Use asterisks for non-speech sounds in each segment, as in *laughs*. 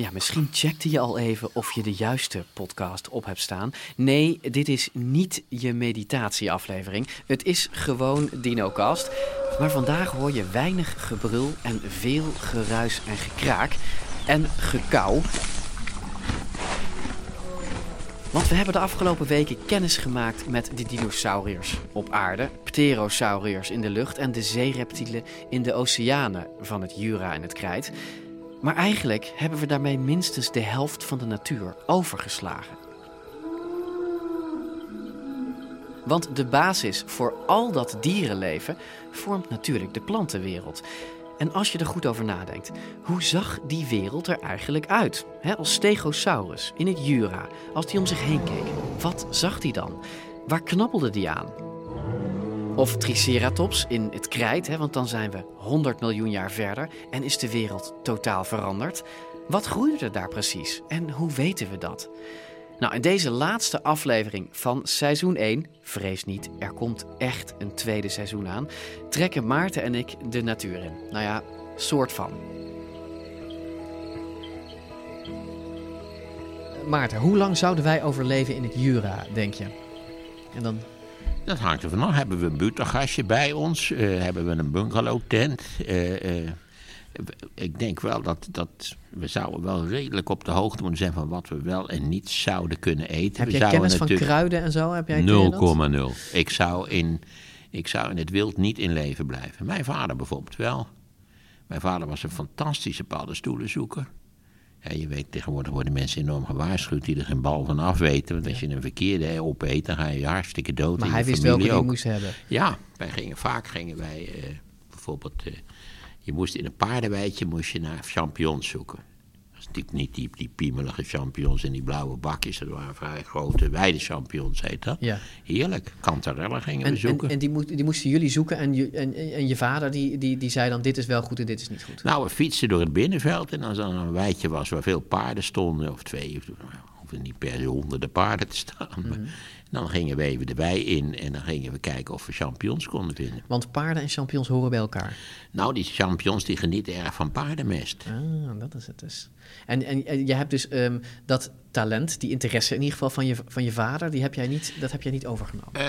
Ja, misschien checkte je al even of je de juiste podcast op hebt staan. Nee, dit is niet je meditatieaflevering. Het is gewoon DinoCast. Maar vandaag hoor je weinig gebrul en veel geruis en gekraak. En gekauw. Want we hebben de afgelopen weken kennis gemaakt met de dinosauriërs op aarde, pterosauriërs in de lucht en de zeereptielen in de oceanen van het Jura en het Krijt. Maar eigenlijk hebben we daarmee minstens de helft van de natuur overgeslagen. Want de basis voor al dat dierenleven vormt natuurlijk de plantenwereld. En als je er goed over nadenkt, hoe zag die wereld er eigenlijk uit? als Stegosaurus in het Jura, als die om zich heen keek, wat zag die dan? Waar knabbelde die aan? Of Triceratops in het krijt, hè, want dan zijn we 100 miljoen jaar verder en is de wereld totaal veranderd. Wat groeide er daar precies en hoe weten we dat? Nou, in deze laatste aflevering van seizoen 1, vrees niet, er komt echt een tweede seizoen aan, trekken Maarten en ik de natuur in. Nou ja, soort van. Maarten, hoe lang zouden wij overleven in het Jura, denk je? En dan dat hangt er vanaf. Hebben we een buurtgastje bij ons? Uh, hebben we een bungalowtent? Uh, uh, ik denk wel dat, dat we zouden wel redelijk op de hoogte moeten zijn van wat we wel en niet zouden kunnen eten. Heb jij kennis van kruiden en zo? 0,0. Ik zou in ik zou in het wild niet in leven blijven. Mijn vader bijvoorbeeld wel. Mijn vader was een fantastische paddenstoelenzoeker. Ja, je weet, tegenwoordig worden mensen enorm gewaarschuwd die er geen bal van af weten. Want als je een verkeerde opeet, dan ga je hartstikke dood. Maar hij wist welke hij moest hebben. Ja, wij gingen, vaak gingen wij uh, bijvoorbeeld... Uh, je moest in een paardenweidje moest je naar champignons zoeken natuurlijk niet die, die piemelige champignons in die blauwe bakjes. Dat waren vrij grote, wijde champignons, heet dat. Ja. Heerlijk. Kantarellen gingen en, we zoeken. En, en die, die, moesten jullie zoeken en je, en, en je vader die, die, die zei dan dit is wel goed en dit is niet goed? Nou, we fietsen door het binnenveld en als er een weidje was waar veel paarden stonden, of twee, of, hoeven niet per honderden paarden te staan. Mhm. Dan gingen we even de wei in en dan gingen we kijken of we champignons konden vinden. Want paarden en champignons horen bij elkaar? Nou, die champignons die genieten erg van paardenmest. Ah, dat is het dus. En, en, je hebt dus ehm, dat talent, die interesse in ieder geval van je, van je vader, die heb jij niet, dat heb jij niet overgenomen? Uh,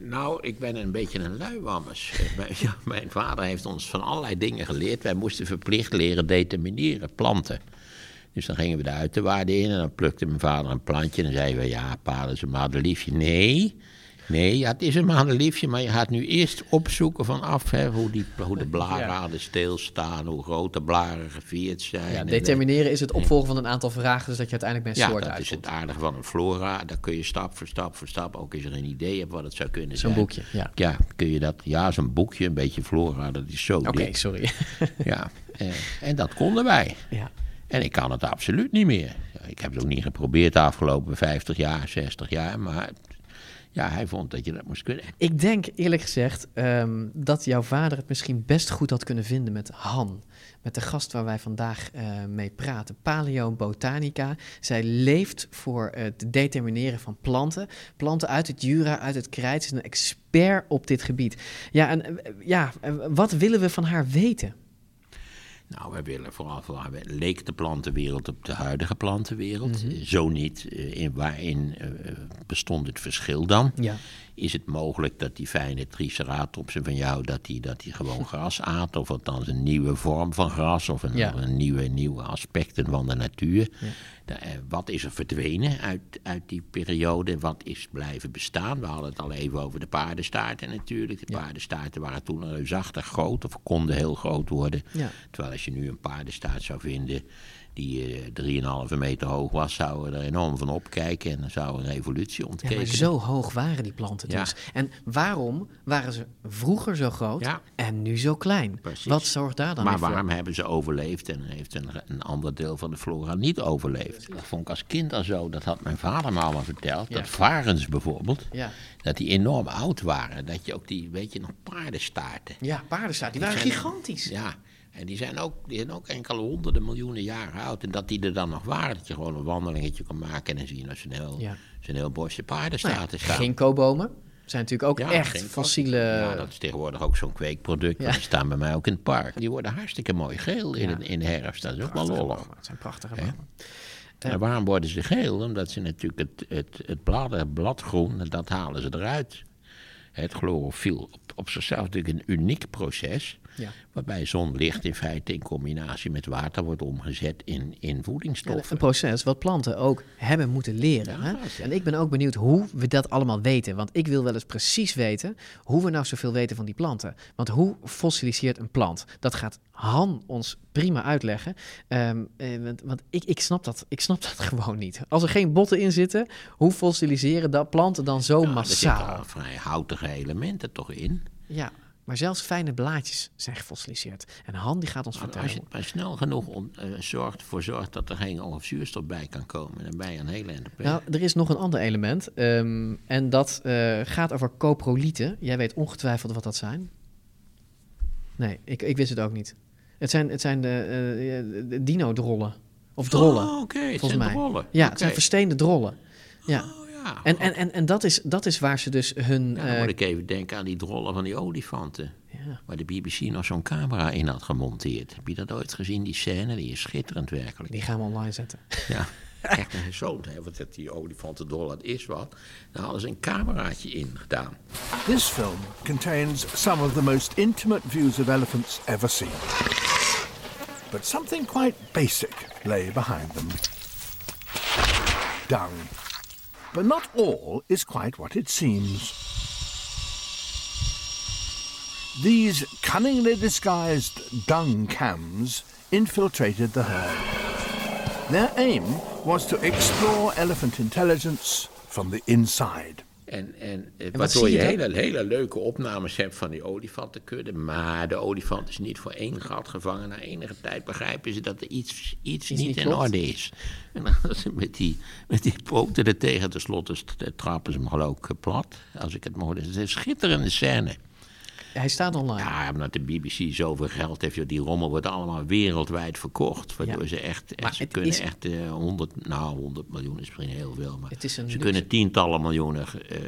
nou, ik ben een beetje een luiwammers. *laughs* ja, mijn vader heeft ons van allerlei dingen geleerd. Wij moesten verplicht leren determineren, planten. Dus dan gingen we de uiterwaarden in en dan plukte mijn vader een plantje. En dan zeiden we, ja, pa, dat is een madeliefje. Nee, nee, ja, het is een madeliefje, maar je gaat nu eerst opzoeken vanaf hè, hoe, die, hoe de blaren stilstaan, hoe groot de blaren gevierd zijn. Ja, determineren is het opvolgen van een aantal vragen, dus dat je uiteindelijk bij een soort uitkomt. Ja, dat is het aardige van een flora. Daar kun je stap voor stap voor stap, ook als je een idee hebt wat het zou kunnen zijn. Zo'n boekje, ja. Ja, kun je dat, ja, zo'n boekje, een beetje flora, dat is zo Oké, sorry. ja, eh, en dat konden wij. Ja. En ik kan het absoluut niet meer. Ik heb het ook niet geprobeerd de afgelopen 50 jaar, 60 jaar, maar ja, hij vond dat je dat moest kunnen. Ik denk eerlijk gezegd um, dat jouw vader het misschien best goed had kunnen vinden met Han. Met de gast waar wij vandaag uh, mee praten, Paleobotanica. Zij leeft voor het determineren van planten. Planten uit het Jura, uit het Krijt. Ze is een expert op dit gebied. Ja, en uh, ja, wat willen we van haar weten? Nou, wij willen vooral, vooral leek de plantenwereld op de huidige plantenwereld. Mhm. Zo niet. Eh, in, waarin uh, bestond het verschil dan? Ja. Is het mogelijk dat die fijne triceratopsen van jou, dat die, dat die gewoon *laughs* gras aat? Of althans een nieuwe vorm van gras of een, een nieuwe, nieuwe aspecten van de natuur? Ja. Eh, wat is er verdwenen uit, uit die periode? Wat is blijven bestaan? We hadden het al even over de paardenstaarten natuurlijk. De paardenstaarten waren toen reusachtig groot of konden heel groot worden. Terwijl als je nu een paardenstaart zou vinden die uh, 3,5 meter hoog was, zouden er enorm van opkijken en dan zou een evolutie ontkenen. Ja, maar zo hoog waren die planten dus. En waarom waren ze vroeger zo groot en nu zo klein? Precies. Wat zorgt daar dan maar voor? Maar waarom hebben ze overleefd en heeft een, een, ander deel van de flora niet overleefd? Dat vond ik als kind al zo, dat had mijn vader me allemaal verteld. Dat varens bijvoorbeeld, dat die enorm oud waren. Dat je ook die, weet je nog, paardenstaarten. Ja, paardenstaarten, die, waren gigantisch. Ja, en die zijn, ook, die zijn ook enkele honderden miljoenen jaren oud. En dat die er dan nog waren, dat je gewoon een wandelingetje kan maken en dan zie je dat ze een heel, ja. een heel bosje paardenstaarten nou ja, staan. Ginkgo-bomen zijn natuurlijk ook echt fossiele... Ja, dat is tegenwoordig ook zo'n kweekproduct. Die staan bij mij ook in het park. Die worden hartstikke mooi geel in, in de herfst. Dat is ook wel lollig. Het zijn prachtige bomen. En waarom worden ze geel? Omdat ze natuurlijk het, het, het blad, bladgroen, dat halen ze eruit. Het chlorofiel op, op zichzelf natuurlijk een uniek proces. Ja. Waarbij zonlicht in feite in combinatie met water wordt omgezet in, in voedingsstoffen. een proces wat planten ook hebben moeten leren. hè? En ik ben ook benieuwd hoe we dat allemaal weten. Want ik wil wel eens precies weten hoe we nou zoveel weten van die planten. Want hoe fossiliseert een plant? Dat gaat Han ons prima uitleggen. Ehm, eh, want, want ik, ik, snap dat, ik snap dat *laughs* gewoon niet. Als er geen botten in zitten, hoe fossiliseren dat planten dan zo massaal? Er zitten vrij houtige elementen toch in? Ja, maar zelfs fijne blaadjes zijn gefossiliseerd. En Han die gaat ons vertellen. Als je het maar snel genoeg on, uh, zorgt, voor zorgt dat er geen zuurstof bij kan komen, dan ben je een hele ende Nou, er is nog een ander element. Ehm, en dat uh, gaat over coprolieten. Jij weet ongetwijfeld wat dat zijn. Nee, ik, ik wist het ook niet. Het zijn, het zijn de, uh, de dino-drollen. Of drollen. Oh, oké. Okay. volgens mij. Drollen. Ja, het zijn versteende drollen. Ja. Oh, en, en, en, en dat, is, dat is waar ze dus hun... Ja, dan moet eh, ik even denken aan die drollen van die olifanten. Ja. Waar de BBC nog zo'n camera in had gemonteerd. Heb je dat ooit gezien, die scène? Die is schitterend werkelijk. Die gaan we online zetten. Ja, *laughs* echt een zo'n. Wat die olifantendrol, dat is wat. Daar hadden ze een cameraatje in gedaan. This film contains some of the most intimate views of elephants ever seen. But something quite basic lay behind them. Dung. But not all is quite what it seems. These cunningly disguised dung cams infiltrated the herd. Their aim was to explore elephant intelligence from the inside. En, en, en waardoor je, je hele, hele leuke opnames hebt van die olifantenkudde. Maar de olifant is niet voor één gat gevangen. Na enige tijd begrijpen ze dat er iets, iets, niet, in orde is. En dan *laughs* ze met die, met die poten er tegen, tenslotte trappen ze hem geloof ik plat. Als ik het mooi. Het is een schitterende scène. Hij staat online. Ja, omdat de BBC zoveel geld heeft. Die rommel wordt allemaal wereldwijd verkocht. Waardoor ze echt, echt ze kunnen echt uh, 100, nou 100 miljoen is misschien heel veel. Maar ze kunnen tientallen miljoenen uh,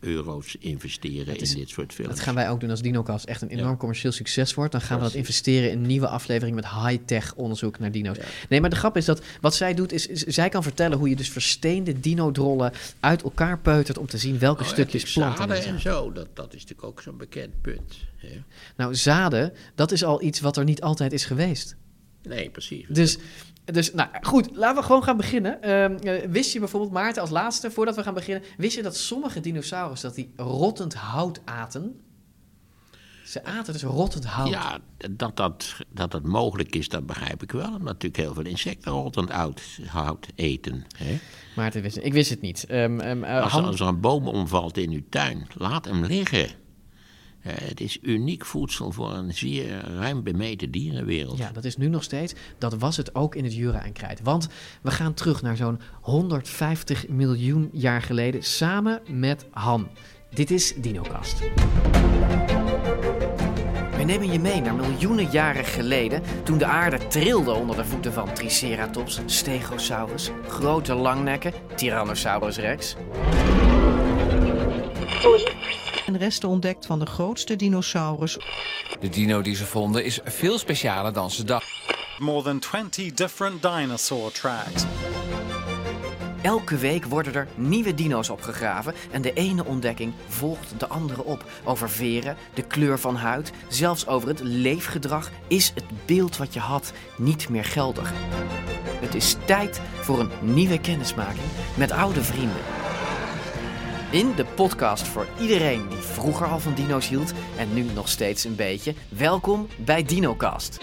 euro's investeren in dit soort films. Dat gaan wij ook doen als DinoCast echt een enorm commercieel succes wordt. Dan gaan we dat investeren in nieuwe afleveringen met high-tech onderzoek naar dino's. Nee, maar de grap is dat wat zij doet, is, zij kan vertellen hoe je dus versteende dino-drollen uit elkaar peutert om te zien welke oh, stukjes planten en zo, dat, dat is natuurlijk ook zo'n bekend punt. Nou, zaden, dat is al iets wat er niet altijd is geweest. Nee, precies. Dus, dus nou goed, laten we gewoon gaan beginnen. Ehm, eh, wist je bijvoorbeeld, Maarten, als laatste, voordat we gaan beginnen, wist je dat sommige dinosaurussen dat die rottend hout aten? Ze aten dus rottend hout. Ja, dat dat, dat dat mogelijk is, dat begrijp ik wel. Omdat natuurlijk heel veel insecten rottend hout, hout eten. Hè? Maarten wist Ik wist het niet. Um, um, als, als, er een boom omvalt in uw tuin, laat hem liggen. Uh, het is uniek voedsel voor een zeer ruim bemeten dierenwereld. Ja, dat is nu nog steeds. Dat was het ook in het Jura en Krijt. Want we gaan terug naar zo'n 150 miljoen jaar geleden samen met Han. Dit is DinoCast. We nemen je mee naar miljoenen jaren geleden, toen de aarde trilde onder de voeten van Triceratops, Stegosaurus, grote langnekken, Tyrannosaurus rex en resten ontdekt van de grootste dinosaurus. De dino die ze vonden is veel specialer dan ze dachten. More than 20 different dinosaur tracks. Elke week worden er nieuwe dino's opgegraven en de ene ontdekking volgt de andere op. Over veren, de kleur van huid, zelfs over het leefgedrag is het beeld wat je had niet meer geldig. Het is tijd voor een nieuwe kennismaking met oude vrienden. In de podcast voor iedereen die vroeger al van dino's hield en nu nog steeds een beetje. Welkom bij DinoCast.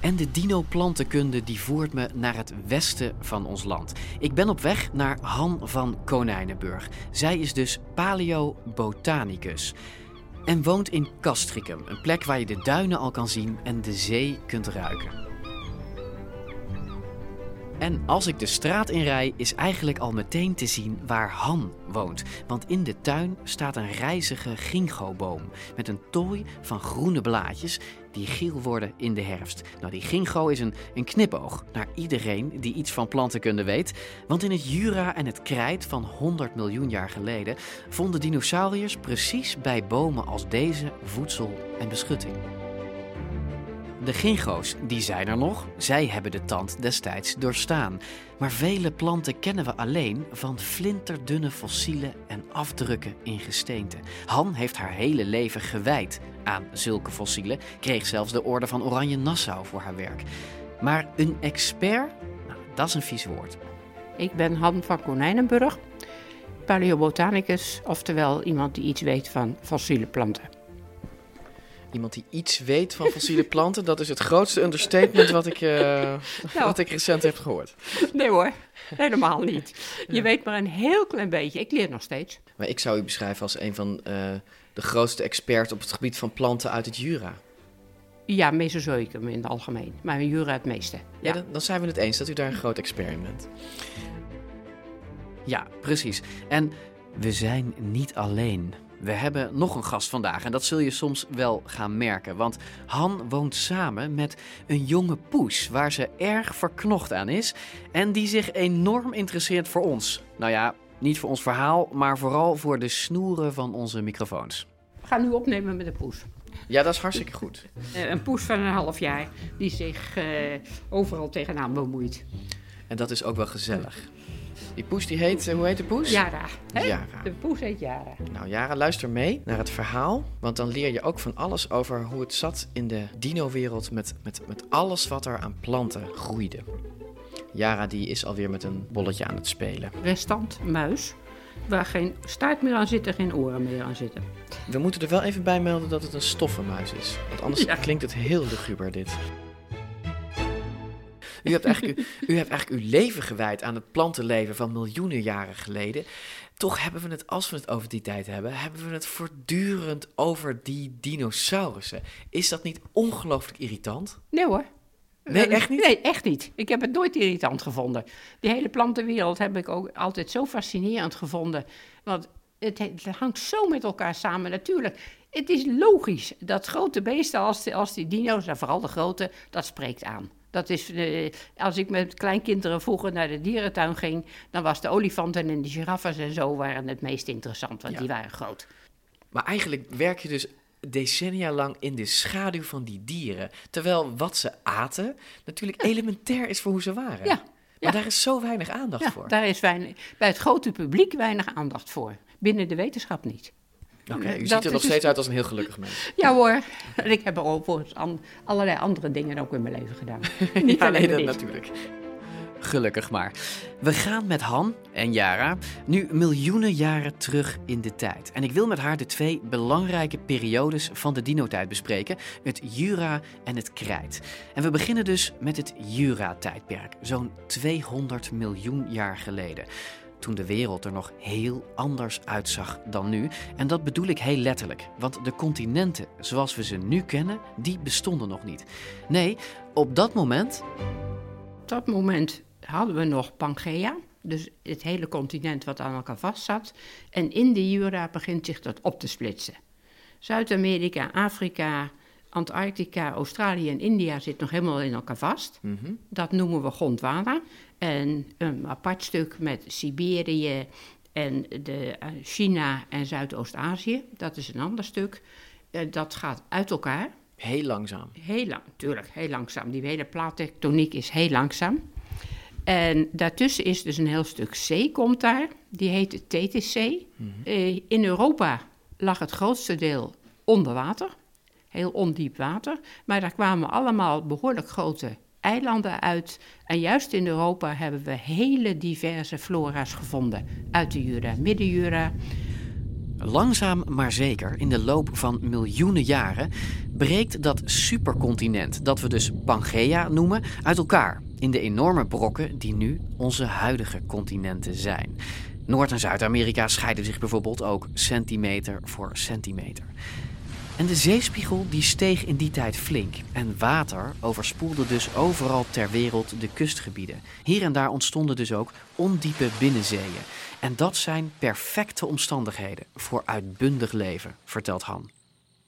En de dinoplantenkunde die voert me naar het westen van ons land. Ik ben op weg naar Han van Konijnenburg. Zij is dus paleobotanicus en woont in Castricum, een plek waar je de duinen al kan zien en de zee kunt ruiken. En als ik de straat inrij, is eigenlijk al meteen te zien waar Han woont. Want in de tuin staat een rijzige ginkgoboom met een tooi van groene blaadjes die geel worden in de herfst. Nou, die ginkgo is een, een knipoog naar iedereen die iets van plantenkunde weet. Want in het Jura en het Krijt van 100 miljoen jaar geleden vonden dinosauriërs precies bij bomen als deze voedsel en beschutting. De gingo's, die zijn er nog. Zij hebben de tand destijds doorstaan. Maar vele planten kennen we alleen van flinterdunne fossielen en afdrukken in gesteente. Han heeft haar hele leven gewijd aan zulke fossielen, kreeg zelfs de orde van Oranje Nassau voor haar werk. Maar een expert, nou, dat is een vies woord. Ik ben Han van Konijnenburg, paleobotanicus, oftewel iemand die iets weet van fossiele planten. Iemand die iets weet van fossiele *laughs* planten, dat is het grootste understatement wat ik, uh, *laughs* wat ik recent heb gehoord. Nee hoor, helemaal niet. *laughs* Je weet maar een heel klein beetje. Ik leer nog steeds. Maar ik zou u beschrijven als een van uh, de grootste experts op het gebied van planten uit het Jura. Ja, Mesozoïcum in het algemeen, maar in Jura het meeste. Ja, dan, dan zijn we het eens dat u daar een groot expert in bent. Ja, precies. En we zijn niet alleen. We hebben nog een gast vandaag en dat zul je soms wel gaan merken. Want Han woont samen met een jonge poes waar ze erg verknocht aan is en die zich enorm interesseert voor ons. Nou ja, niet voor ons verhaal, maar vooral voor de snoeren van onze microfoons. We gaan nu opnemen met de poes. Ja, dat is hartstikke goed. Uh, *laughs* een poes van een half jaar die zich uh, overal tegenaan bemoeit. En dat is ook wel gezellig. Die poes die heet, hoe heet de poes? Jara. Hè? Jara. De poes heet Jara. Nou Jara, luister mee naar het verhaal. Want dan leer je ook van alles over hoe het zat in de dino-wereld met, met, met alles wat er aan planten groeide. Jara die is alweer met een bolletje aan het spelen. Restant muis, waar geen staart meer aan zit en geen oren meer aan zitten. We moeten er wel even bij melden dat het een stoffenmuis is. Want anders ja. klinkt het heel luguber dit. U hebt, eigenlijk, u, hebt eigenlijk uw leven gewijd aan het plantenleven van miljoenen jaren geleden. Toch hebben we het, als we het over die tijd hebben, hebben we het voortdurend over die dinosaurussen. Is dat niet ongelooflijk irritant? Nee hoor. Nee, echt niet? Nee, echt niet. Ik heb het nooit irritant gevonden. Die hele plantenwereld heb ik ook altijd zo fascinerend gevonden. Want het, het hangt zo met elkaar samen. Natuurlijk, het is logisch dat grote beesten als, als die dino's, en vooral de grote, dat spreekt aan. Dat is, uh, als ik met kleinkinderen vroeger naar de dierentuin ging, dan was de olifanten en de giraffen en zo waren het meest interessant, want ja. die waren groot. Maar eigenlijk werk je dus decennia lang in de schaduw van die dieren. Terwijl wat ze aten natuurlijk ja. elementair is voor hoe ze waren. Ja. Maar daar is zo weinig aandacht ja, voor. Daar is weinig, bij het grote publiek weinig aandacht voor. Binnen de wetenschap niet. Oké, okay, u ziet er nog steeds dus... uit als een heel gelukkig mens. *laughs* Ja hoor, ik heb er overigens an, allerlei andere dingen ook in mijn leven gedaan. *laughs* Niet ja, alleen nee, dat natuurlijk. Gelukkig maar. We gaan met Han en Jara nu miljoenen jaren terug in de tijd. En ik wil met haar de twee belangrijke periodes van de dinotijd bespreken: het Jura en het Krijt. En we beginnen dus met het Jura-tijdperk, zo'n 200 miljoen jaar geleden toen de wereld er nog heel anders uitzag dan nu. En dat bedoel ik heel letterlijk, want de continenten zoals we ze nu kennen, die bestonden nog niet. Nee, op dat moment. Op dat moment hadden we nog Pangea, dus het hele continent wat aan elkaar vast zat. En in de Jura begint zich dat op te splitsen. Zuid-Amerika, Afrika, Antarctica, Australië en India zit nog helemaal in elkaar vast. Mm -hmm. Dat noemen we Gondwana. En een apart stuk met Siberië en de, uh, China en Zuidoost-Azië. Dat is een ander stuk. Uh, dat gaat uit elkaar. Heel langzaam. Heel lang, natuurlijk, heel langzaam. Die hele plaattectoniek is heel langzaam. En daartussen is dus een heel stuk zee, komt daar. Die heet de Tethys-zee. Mm -hmm. in Europa lag het grootste deel onder water. Heel ondiep water. Maar daar kwamen allemaal behoorlijk grote eilanden uit. En juist in Europa hebben we hele diverse flora's gevonden uit de Jura, Midden-Jura. Langzaam maar zeker, in de loop van miljoenen jaren, breekt dat supercontinent, dat we dus Pangea noemen, uit elkaar in de enorme brokken die nu onze huidige continenten zijn. Noord- en Zuid-Amerika scheiden zich bijvoorbeeld ook centimeter voor centimeter. En de zeespiegel die steeg in die tijd flink. En water overspoelde dus overal ter wereld de kustgebieden. Hier en daar ontstonden dus ook ondiepe binnenzeeën. En dat zijn perfecte omstandigheden voor uitbundig leven, vertelt Han.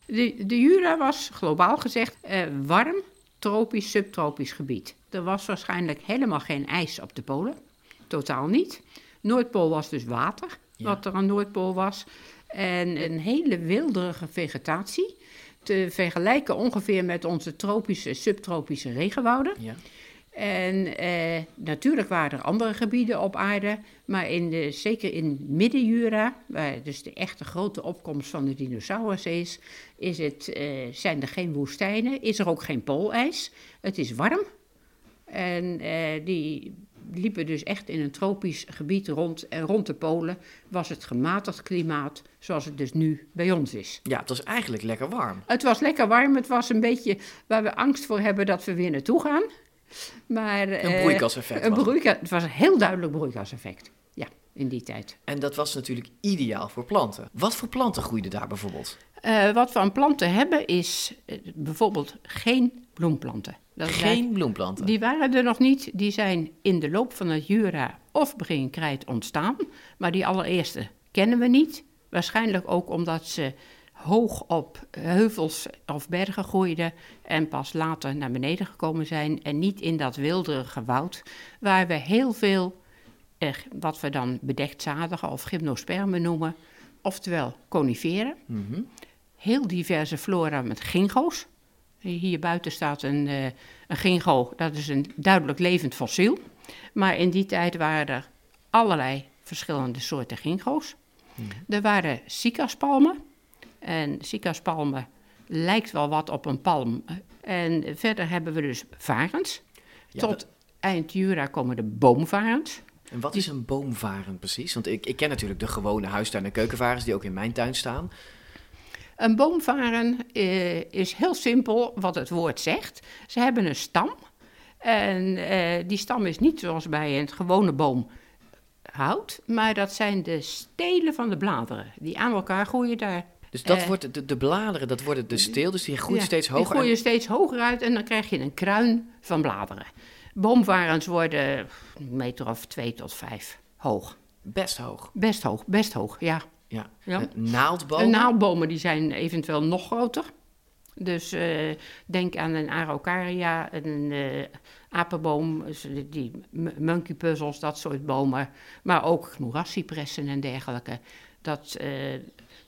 De, de Jura was globaal gezegd eh, warm, tropisch, subtropisch gebied. Er was waarschijnlijk helemaal geen ijs op de polen. Totaal niet. Noordpool was dus water, wat er aan Noordpool was. En een hele wilderige vegetatie. Te vergelijken ongeveer met onze tropische, subtropische regenwouden. Ja. En eh, natuurlijk waren er andere gebieden op aarde, maar in de, zeker in Midden-Jura, waar dus de echte grote opkomst van de dinosaurus is, is het, eh, zijn er geen woestijnen, is er ook geen poolijs. Het is warm en eh, die liepen dus echt in een tropisch gebied rond. En rond de polen was het gematigd klimaat, zoals het dus nu bij ons is. Ja, het was eigenlijk lekker warm. Het was lekker warm, het was een beetje waar we angst voor hebben dat we weer naartoe gaan. Maar, Een eh, broeikaseffect Een was het. broeika- het was een heel duidelijk broeikaseffect. Ja, in die tijd. En dat was natuurlijk ideaal voor planten. Wat voor planten groeiden daar bijvoorbeeld? Eh, wat we aan planten hebben is eh, bijvoorbeeld geen bloemplanten. Dat Geen lijkt- bloemplanten. Die waren er nog niet. Die zijn in de loop van het Jura of begin Krijt ontstaan. Maar die allereerste kennen we niet. Waarschijnlijk ook omdat ze hoog op heuvels of bergen groeiden en pas later naar beneden gekomen zijn en niet in dat wilderige woud waar we heel veel, eh, wat we dan bedektzadigen of gymnospermen noemen, oftewel coniferen. Mhm. Heel diverse flora met gingo's. Hier buiten staat een, eh, een gingo, dat is een duidelijk levend fossiel. Maar in die tijd waren er allerlei verschillende soorten gingo's. Er waren cicaspalmen. En cicaspalmen lijkt wel wat op een palm. En verder hebben we dus varens. Ja, Tot dat- eind Jura komen de boomvarens. En wat is een boomvaren precies? Want ik, ik ken natuurlijk de gewone huistuin- en keukenvarens die ook in mijn tuin staan. Een boomvaren eh, is heel simpel wat het woord zegt. Ze hebben een stam. En eh, die stam is niet zoals bij een gewone boom hout, maar dat zijn de stelen van de bladeren die aan elkaar groeien daar. Dus dat Eh, wordt de, de bladeren, dat worden de steel, dus die groeit ja, steeds Die hoger. groeien en- steeds hoger uit en dan krijg je een kruin van bladeren. Boomvarens worden een meter of twee tot vijf hoog. Best hoog. Best hoog, best hoog, ja. Ja. Ja. Naaldbomen. En naaldbomen die zijn eventueel nog groter. Dus eh, denk aan een araucaria, een eh, apenboom, dus die m- monkey puzzles, dat soort bomen. Maar ook moerascypressen en dergelijke. Dat, eh,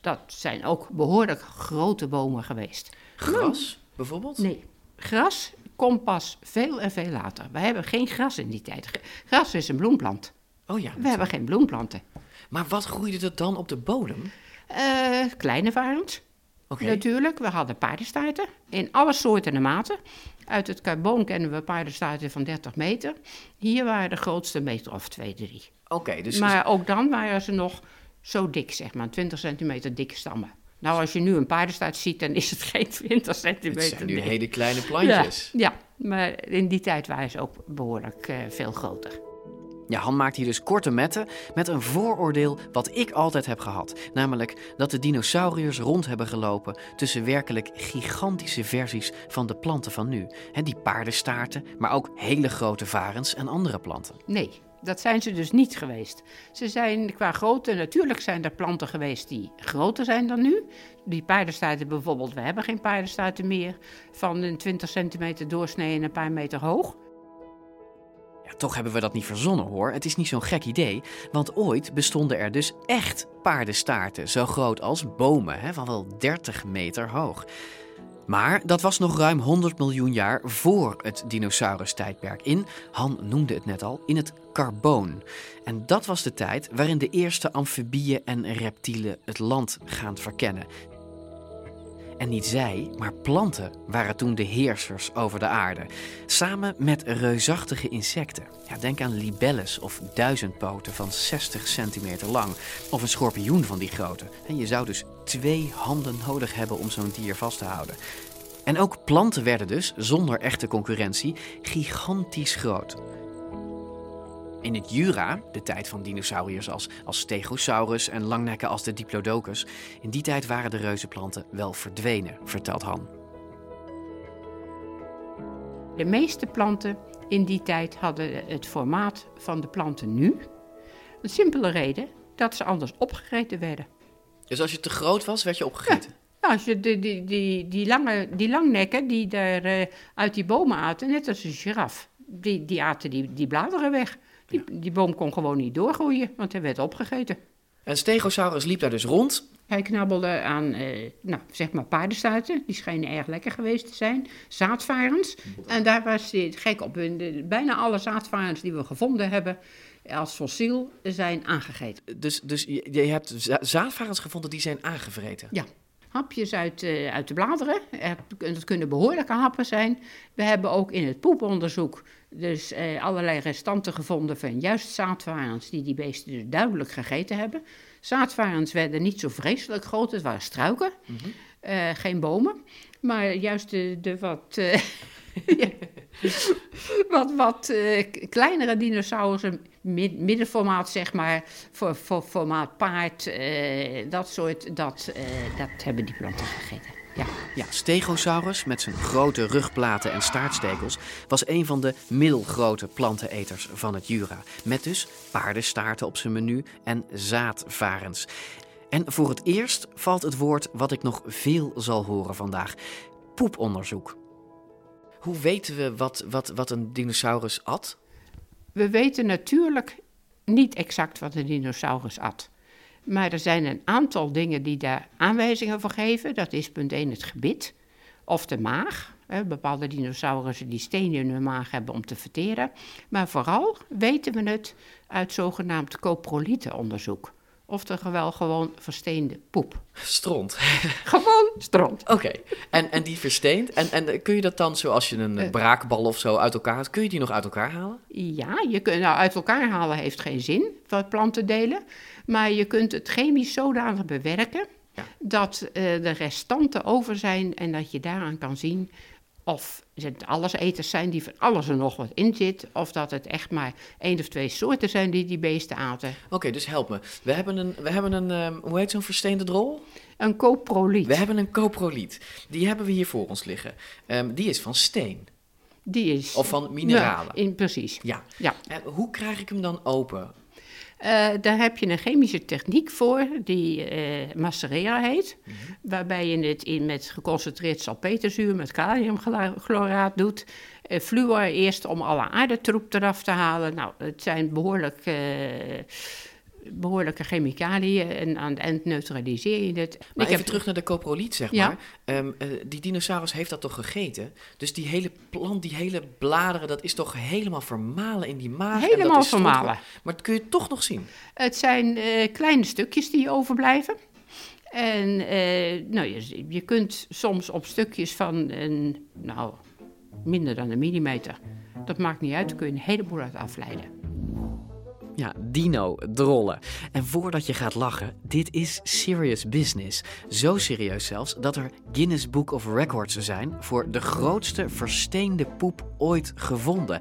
dat zijn ook behoorlijk grote bomen geweest. Gras, bijvoorbeeld? Nee, gras komt pas veel en veel later. We hebben geen gras in die tijd. Gras is een bloemplant. Oh ja. We hebben geen bloemplanten. Maar wat groeide er dan op de bodem? Eh, kleine varens. Oké. Natuurlijk, we hadden paardenstaarten in alle soorten en maten. Uit het carboon kennen we paardenstaarten van 30 meter. Hier waren de grootste meter of 2, 3. Oké, dus maar ook dan waren ze nog zo dik, zeg maar, 20 centimeter dikke stammen. Nou, als je nu een paardenstaart ziet, dan is het *laughs* geen 20 centimeter het zijn nu hele kleine plantjes. Ja, ja, maar in die tijd waren ze ook behoorlijk eh, veel groter. Ja, Han maakt hier dus korte metten met een vooroordeel wat ik altijd heb gehad. Namelijk dat de dinosauriërs rond hebben gelopen tussen werkelijk gigantische versies van de planten van nu. Die paardenstaarten, maar ook hele grote varens en andere planten. Nee, dat zijn ze dus niet geweest. Ze zijn qua grootte, natuurlijk zijn er planten geweest die groter zijn dan nu. Die paardenstaarten bijvoorbeeld, we hebben geen paardenstaarten meer van een 20 centimeter doorsnee en een paar meter hoog. Ja, toch hebben we dat niet verzonnen hoor. Het is niet zo'n gek idee, want ooit bestonden er dus echt paardenstaarten, zo groot als bomen, hè, van wel 30 meter hoog. Maar dat was nog ruim 100 miljoen jaar voor het dinosaurustijdperk in, Han noemde het net al, in het Carboon. En dat was de tijd waarin de eerste amfibieën en reptielen het land gaan verkennen. En niet zij, maar planten waren toen de heersers over de aarde. Samen met reusachtige insecten. Ja, denk aan libelles of duizendpoten van 60 centimeter lang. Of een schorpioen van die grootte. En je zou dus twee handen nodig hebben om zo'n dier vast te houden. En ook planten werden dus, zonder echte concurrentie, gigantisch groot. In het Jura, de tijd van dinosauriërs als, als Stegosaurus en langnekken als de Diplodocus, in die tijd waren de reuzenplanten wel verdwenen, vertelt Han. De meeste planten in die tijd hadden het formaat van de planten nu. Een simpele reden dat ze anders opgegeten werden. Dus als je te groot was, werd je opgegeten? Nou, als je die, die, die, die, lange, die langnekken die daar uh, uit die bomen aten, net als een giraf, die, die aten die, die bladeren weg. Die, die boom kon gewoon niet doorgroeien, want hij werd opgegeten. En Stegosaurus liep daar dus rond. Hij knabbelde aan, eh, nou, zeg maar paardenstuiten. Die schijnen erg lekker geweest te zijn. Zaadvarens. En daar was hij gek op. Bijna alle zaadvarens die we gevonden hebben als fossiel zijn aangegeten. Dus, dus je, je hebt zaadvarens gevonden die zijn aangevreten? Ja hapjes uit, uh, uit de bladeren. Het kunnen behoorlijke happen zijn. We hebben ook in het poeponderzoek dus uh, allerlei restanten gevonden van juist zaadvarens die die beesten dus duidelijk gegeten hebben. Zaadvarens werden niet zo vreselijk groot, het waren struiken, mm -hmm. uh, geen bomen. Maar juist de, de wat, *laughs* wat, wat kleinere dinosaurussen middenformaat, zeg maar, voor, voor formaat paard, dat soort, dat, dat hebben die planten gegeten. Ja. ja, Stegosaurus met zijn grote rugplaten en staartstekels was een van de middelgrote planteneters van het Jura. Met dus paardenstaarten op zijn menu en zaadvarens. En voor het eerst valt het woord wat ik nog veel zal horen vandaag: poeponderzoek. Hoe weten we wat, wat, wat een dinosaurus at? We weten natuurlijk niet exact wat een dinosaurus at. Maar er zijn een aantal dingen die daar aanwijzingen voor geven. Dat is punt 1 het gebit of de maag. Bepaalde dinosaurussen die stenen in hun maag hebben om te verteren. Maar vooral weten we het uit zogenaamd coprolietenonderzoek. Oftewel gewoon versteende poep. Stront. *laughs* gewoon stront. Oké. En, en die versteend. En, en kun je dat dan, zoals je een uh, braakbal of zo uit elkaar haalt, kun je die nog uit elkaar halen? Ja, je kunt, nou, uit elkaar halen heeft geen zin, wat plantendelen. Maar je kunt het chemisch zodanig bewerken ja. dat uh, de restanten over zijn en dat je daaraan kan zien of het alleseters zijn die van alles er nog wat in zit, of dat het echt maar één of twee soorten zijn die die beesten aten. Oké, dus help me. We hebben een, we hebben een um, hoe heet zo'n versteende drol? Een coproliet. We hebben een coproliet. Die hebben we hier voor ons liggen. Um, die is van steen. Die is... Of van mineralen. Ja, in, precies. Ja. ja. En hoe krijg ik hem dan open? Uh, daar heb je een chemische techniek voor, die uh, heet. Mm -hmm. Waarbij je het in met geconcentreerd salpeterzuur met kaliumchloraat doet. Uh, fluor eerst om alle aardetroep eraf te halen. Nou, het zijn behoorlijk behoorlijke chemicaliën en aan het eind neutraliseer je het. Maar ik even heb... terug naar de coproliet, zeg ja? maar. Um, uh, die dinosaurus heeft dat toch gegeten? Dus die hele plant, die hele bladeren, dat is toch helemaal vermalen in die maag? Helemaal vermalen. Toch... Maar dat kun je toch nog zien? Het zijn uh, kleine stukjes die overblijven. En uh, nou, je, je kunt soms op stukjes van een, nou, minder dan een millimeter, dat maakt niet uit, daar kun je een heleboel uit afleiden. Ja, dino-drollen. En voordat je gaat lachen, dit is serious business. Zo serieus zelfs dat er Guinness Book of Records zijn voor de grootste versteende poep ooit gevonden.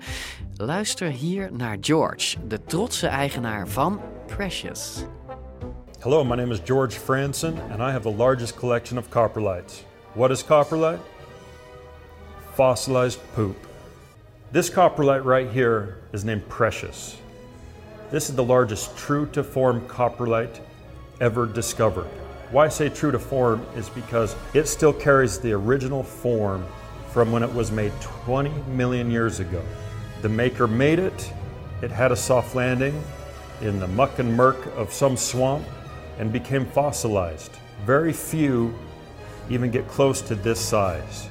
Luister hier naar George, de trotse eigenaar van Precious. Hello, my name is George Franson and I have the largest collection of coprolites. What is coprolite? Fossilized poop. This coprolite right here is named Precious. This is the largest true to form coprolite ever discovered. Why I say true to form is because it still carries the original form from when it was made 20 million years ago. The maker made it, it had a soft landing in the muck and murk of some swamp and became fossilized. Very few even get close to this size.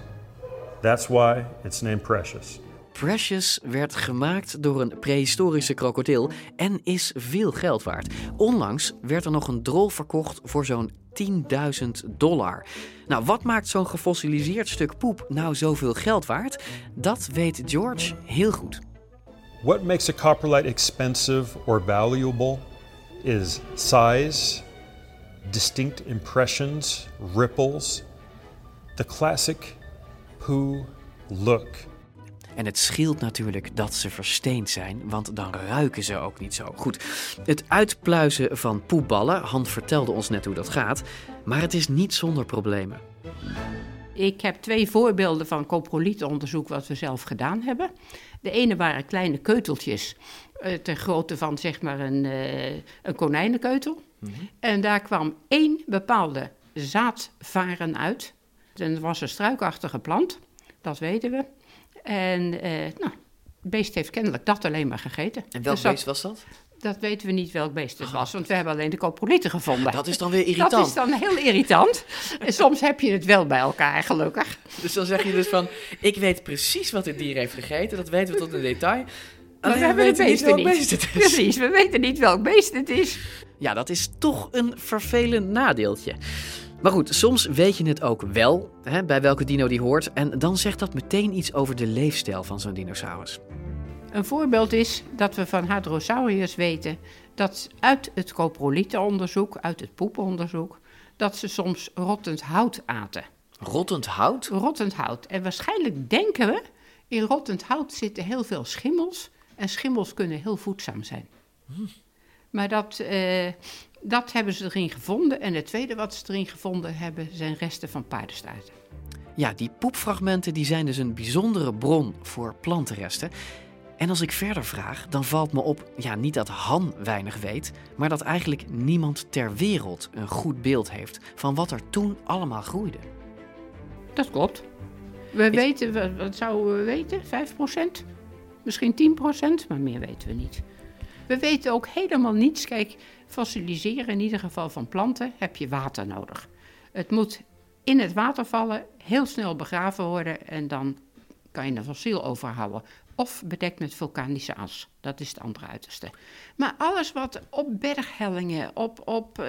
That's why it's named Precious. Precious werd gemaakt door een prehistorische krokodil en is veel geld waard. Onlangs werd er nog een drol verkocht voor zo'n 10.000 dollar. Nou, wat maakt zo'n gefossiliseerd stuk poep nou zoveel geld waard? Dat weet George heel goed. What makes a coprolite expensive or valuable is size, distinct impressions, ripples, the classic poo look. En het scheelt natuurlijk dat ze versteend zijn, want dan ruiken ze ook niet zo. Goed, het uitpluizen van poepballen, Han vertelde ons net hoe dat gaat, maar het is niet zonder problemen. Ik heb twee voorbeelden van coprolietonderzoek wat we zelf gedaan hebben. De ene waren kleine keuteltjes, uh, ter grootte van zeg maar een, uh, een konijnenkeutel. Mm -hmm. En daar kwam één bepaalde zaadvaren uit. En dat was een struikachtige plant, dat weten we. En uh, nou, het beest heeft kennelijk dat alleen maar gegeten. En welk dus dat, beest was dat? Dat weten we niet welk beest het was, want we hebben alleen de coprolieten gevonden. Dat is dan weer irritant. Dat is dan heel irritant. en soms heb je het wel bij elkaar, gelukkig. Dus dan zeg je dus van, ik weet precies wat dit dier heeft gegeten, dat weten we tot in detail. Maar we, we weten niet welk beest het is. Precies, we weten niet welk beest het is. Ja, dat is toch een vervelend nadeeltje. Maar goed, soms weet je het ook wel, hè, bij welke dino die hoort. En dan zegt dat meteen iets over de leefstijl van zo'n dinosaurus. Een voorbeeld is dat we van Hadrosaurus weten dat uit het coprolietenonderzoek, uit het poeponderzoek, dat ze soms rottend hout aten. Rottend hout? Rottend hout. En waarschijnlijk denken we, in rottend hout zitten heel veel schimmels. En schimmels kunnen heel voedzaam zijn. Hm. Maar dat, uh, dat hebben ze erin gevonden. En het tweede wat ze erin gevonden hebben, zijn resten van paardenstaarten. Ja, die poepfragmenten die zijn dus een bijzondere bron voor plantenresten. En als ik verder vraag, dan valt me op, ja, niet dat Han weinig weet, maar dat eigenlijk niemand ter wereld een goed beeld heeft van wat er toen allemaal groeide. Dat klopt. We weten, wat zouden we weten? 5%? Misschien 10%, maar meer weten we niet. We weten ook helemaal niets. Kijk, fossiliseren in ieder geval van planten heb je water nodig. Het moet in het water vallen, heel snel begraven worden en dan kan je een fossiel overhouden. Of bedekt met vulkanische as. Dat is het andere uiterste. Maar alles wat op berghellingen, op, op uh,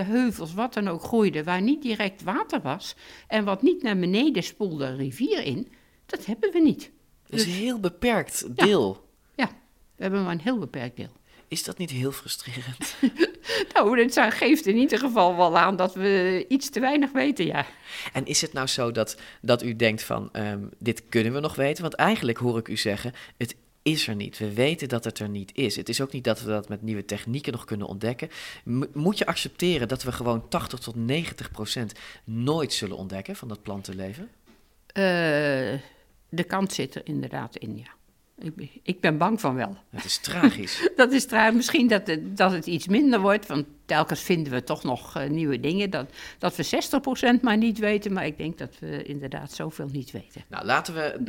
heuvels, wat dan ook groeide, waar niet direct water was en wat niet naar beneden spoelde een rivier in, dat hebben we niet. Dat is een heel beperkt deel. Ja, ja, we hebben maar een heel beperkt deel. Is dat niet heel frustrerend? *laughs* nou, het geeft in ieder geval wel aan dat we iets te weinig weten, ja. En is het nou zo dat, dat u denkt van, um, dit kunnen we nog weten? Want eigenlijk hoor ik u zeggen, het is er niet. We weten dat het er niet is. Het is ook niet dat we dat met nieuwe technieken nog kunnen ontdekken. M moet je accepteren dat we gewoon 80 tot 90 procent nooit zullen ontdekken van dat plantenleven? Uh, de kans zit er inderdaad in, ja. Ik, ik ben bang van wel. Het is tragisch. dat is tragisch. *laughs* Misschien dat het, dat het iets minder wordt, want telkens vinden we toch nog uh, nieuwe dingen. Dat, dat we 60% maar niet weten, maar ik denk dat we inderdaad zoveel niet weten. Nou, laten we,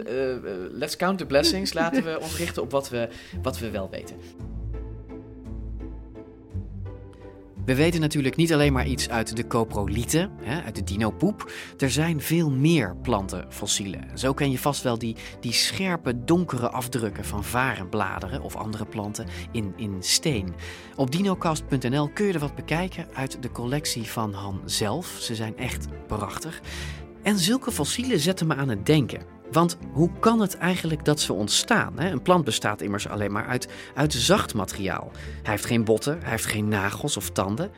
uh, let's count the blessings. laten we *laughs* ons richten op wat we, wat we wel weten. We weten natuurlijk niet alleen maar iets uit de coprolieten, hè, uit de dinopoep. Er zijn veel meer plantenfossielen. Zo ken je vast wel die, die scherpe, donkere afdrukken van varenbladeren of andere planten in, in steen. Op dinocast.nl kun je er wat bekijken uit de collectie van Han zelf. Ze zijn echt prachtig. En zulke fossielen zetten me aan het denken. Want hoe kan het eigenlijk dat ze ontstaan? Een plant bestaat immers alleen maar uit, uit zacht materiaal. Hij heeft geen botten, hij heeft geen nagels of tanden.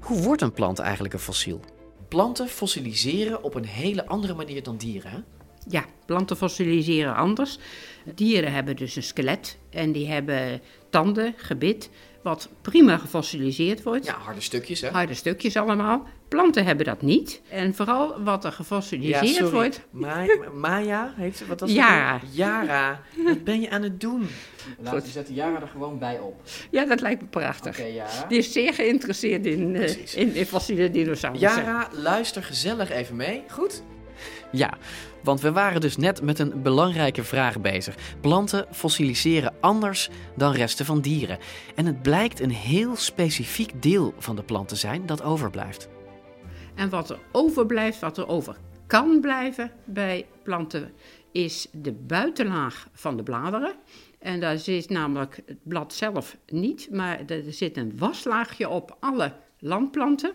Hoe wordt een plant eigenlijk een fossiel? Planten fossiliseren op een hele andere manier dan dieren. Hè? Ja, planten fossiliseren anders. Dieren hebben dus een skelet en die hebben tanden, gebit, wat prima gefossiliseerd wordt. Ja, harde stukjes hè? Harde stukjes allemaal. Planten hebben dat niet. En vooral wat er gefossiliseerd ja, wordt. Ma Maya heeft wat dat Yara. Yara, wat ben je aan het doen? Laten we zetten Yara er gewoon bij op. Ja, dat lijkt me prachtig. Okay, Die is zeer geïnteresseerd in, uh, in, in fossiele dinosaurussen. Yara, luister gezellig even mee. Goed? Ja, want we waren dus net met een belangrijke vraag bezig. Planten fossiliseren anders dan resten van dieren. En het blijkt een heel specifiek deel van de plant te zijn dat overblijft. En wat er overblijft, wat er over kan blijven bij planten, is de buitenlaag van de bladeren. En daar zit namelijk het blad zelf niet, maar er zit een waslaagje op alle landplanten.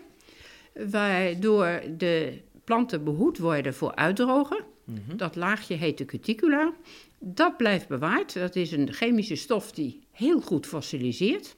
waardoor de planten behoed worden voor uitdrogen. Mhm. Dat laagje heet de cuticula. Dat blijft bewaard. Dat is een chemische stof die heel goed fossiliseert.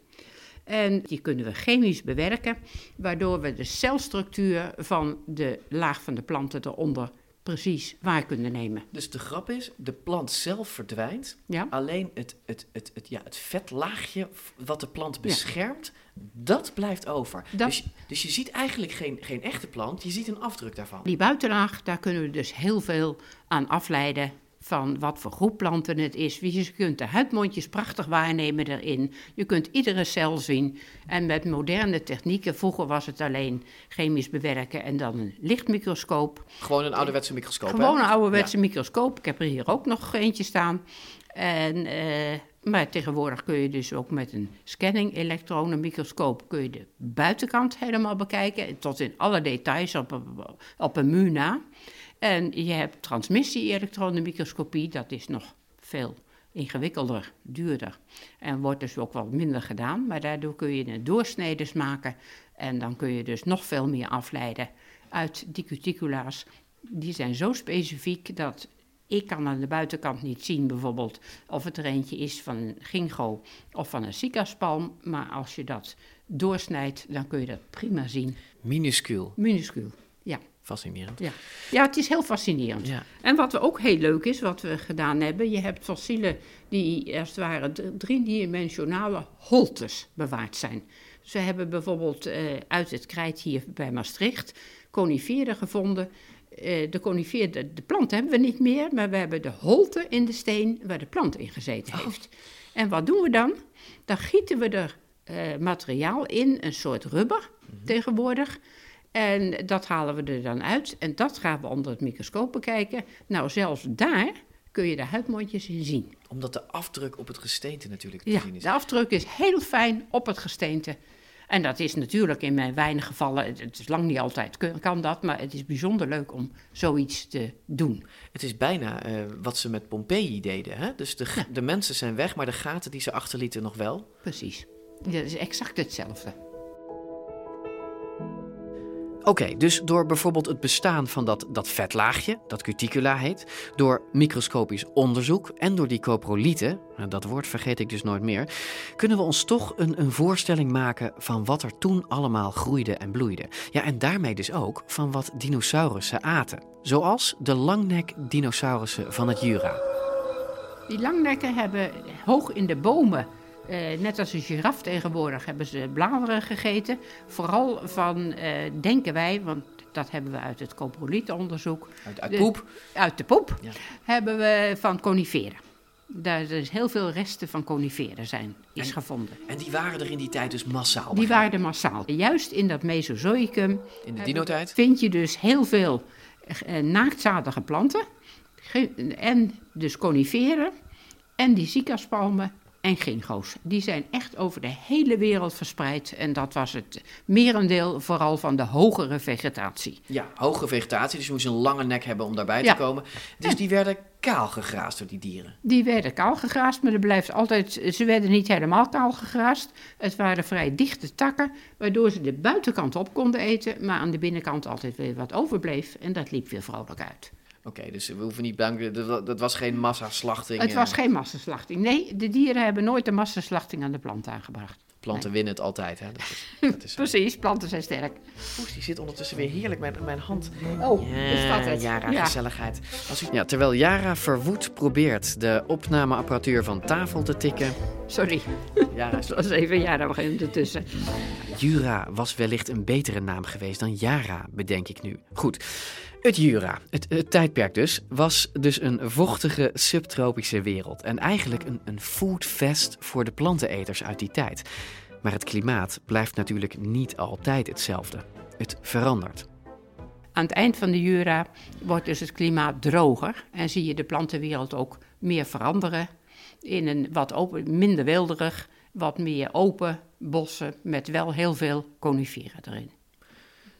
En die kunnen we chemisch bewerken, waardoor we de celstructuur van de laag van de planten eronder precies waar kunnen nemen. Dus de grap is, de plant zelf verdwijnt. Ja. Alleen het, het, het, het, ja, het vetlaagje wat de plant beschermt, dat blijft over. Dat- Dus, dus je ziet eigenlijk geen, geen echte plant, je ziet een afdruk daarvan. Die buitenlaag, daar kunnen we dus heel veel aan afleiden van wat voor groep planten het is. Je kunt de huidmondjes prachtig waarnemen erin. Je kunt iedere cel zien. En met moderne technieken, vroeger was het alleen chemisch bewerken en dan een lichtmicroscoop. Gewoon een ouderwetse microscoop? Gewoon een ouderwetse microscoop. Ik heb er hier ook nog eentje staan. En, eh, maar tegenwoordig kun je dus ook met een scanning-elektronenmicroscoop... kun je de buitenkant helemaal bekijken. Tot in alle details op, een- op een muur na. En je hebt transmissie-elektronenmicroscopie. Dat is nog veel ingewikkelder, duurder. En wordt dus ook wat minder gedaan. Maar daardoor kun je een doorsneders maken. En dan kun je dus nog veel meer afleiden uit die cuticula's. Die zijn zo specifiek dat ik kan aan de buitenkant niet zien bijvoorbeeld of het er eentje is van een ginkgo of van een cicaspalm. Maar als je dat doorsnijdt, dan kun je dat prima zien. Minuscuul. Minuscuul, ja. Fascinerend. Ja. ja, het is heel fascinerend. Ja. En wat we ook heel leuk is, wat we gedaan hebben, je hebt fossielen die als het ware driedimensionale holtes bewaard zijn. We hebben bijvoorbeeld eh, uit het krijt hier bij Maastricht coniferen gevonden. Eh, de conifeer, de, de plant hebben we niet meer, maar we hebben de holte in de steen waar de plant in gezeten heeft. En wat doen we dan? Dan gieten we er eh, materiaal in, een soort rubber tegenwoordig. En dat halen we er dan uit en dat gaan we onder het microscoop bekijken. Nou, zelfs daar kun je de huidmondjes in zien. Omdat de afdruk op het gesteente natuurlijk te Ja, zien is. de afdruk is heel fijn op het gesteente. En dat is natuurlijk in mijn weinige gevallen, het is lang niet altijd kan dat, maar het is bijzonder leuk om zoiets te doen. Het is bijna eh, wat ze met Pompeii deden. Hè? Dus de, de mensen zijn weg, maar de gaten die ze achterlieten nog wel. Precies. Dat is exact hetzelfde. Oké, dus door bijvoorbeeld het bestaan van dat, dat vetlaagje, dat cuticula heet, door microscopisch onderzoek en door die coprolieten, nou, dat woord vergeet ik dus nooit meer, kunnen we ons toch een, een voorstelling maken van wat er toen allemaal groeide en bloeide. Ja, en daarmee dus ook van wat dinosaurussen aten. Zoals de langnek-dinosaurussen van het Jura. Die langnekken hebben hoog in de bomen, eh, net als een giraf tegenwoordig, hebben ze bladeren gegeten. Vooral van, eh, denken wij, want dat hebben we uit het coprolietonderzoek. Uit, uit de- poep. Uit de poep Ja. hebben we van coniferen. Daar er is heel veel resten van coniferen zijn, is En- gevonden. En die waren er in die tijd dus massaal. Die waren er massaal. Juist in dat Mesozoïcum In de dino-tijd. vind je dus heel veel eh, naaktzadige planten. En dus coniferen. En die cicaspalmen en ginkgo's. Die zijn echt over de hele wereld verspreid. En dat was het merendeel vooral van de hogere vegetatie. Ja, hoge vegetatie, dus je moest een lange nek hebben om daarbij Ja. te komen. Dus die werden kaal gegraasd door die dieren. Die werden kaal gegraasd, maar er blijft altijd, ze werden niet helemaal kaal gegraasd. Het waren vrij dichte takken, waardoor ze de buitenkant op konden eten, maar aan de binnenkant altijd weer wat overbleef. En dat liep weer vrolijk uit. Oké, dus we hoeven niet bang. Dat, dat was geen massaslachting. Het was eh, geen massaslachting. Nee, de dieren hebben nooit de massaslachting aan de plant aangebracht. Planten winnen het altijd, hè? Dat is, *laughs* dat is, Precies, planten zijn sterk. Oeh, die zit ondertussen weer heerlijk met mijn hand. Oh, is dat het? Jara, Ja. gezelligheid. Als u... ja, terwijl Jara verwoed probeert de opnameapparatuur van tafel te tikken. Sorry, Jara is *laughs* dat was even ja, daar begint ertussen. Jura was wellicht een betere naam geweest dan Jara, bedenk ik nu. Goed, het Jura, het, het tijdperk dus, was dus een vochtige subtropische wereld. En eigenlijk een, een foodfest voor de planteneters uit die tijd. Maar het klimaat blijft natuurlijk niet altijd hetzelfde. Het verandert. Aan het eind van de Jura wordt dus het klimaat droger en zie je de plantenwereld ook meer veranderen. In een wat open, minder wilderig, wat meer open bossen met wel heel veel coniferen erin.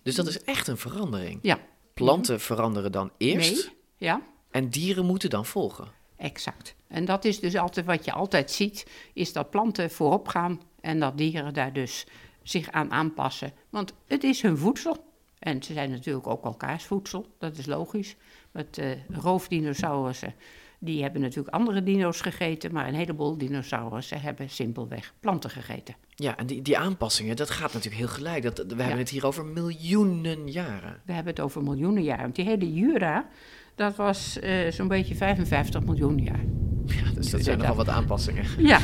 Dus dat is echt een verandering. Ja. Planten veranderen dan eerst Nee, ja, en dieren moeten dan volgen. exact. En dat is dus altijd wat je altijd ziet, is dat planten voorop gaan en dat dieren daar dus zich aan aanpassen. Want het is hun voedsel. En ze zijn natuurlijk ook elkaars voedsel, dat is logisch. Met uh, roofdinosaurussen, die hebben natuurlijk andere dino's gegeten, maar een heleboel dinosaurussen hebben simpelweg planten gegeten. Ja, en die, die aanpassingen, dat gaat natuurlijk heel gelijk. Dat, we hebben het hier over miljoenen jaren. We hebben het over miljoenen jaren. Want die hele Jura, dat was uh, zo'n beetje 55 miljoen jaar. Ja, dus dat zijn nogal wat aanpassingen. Ja.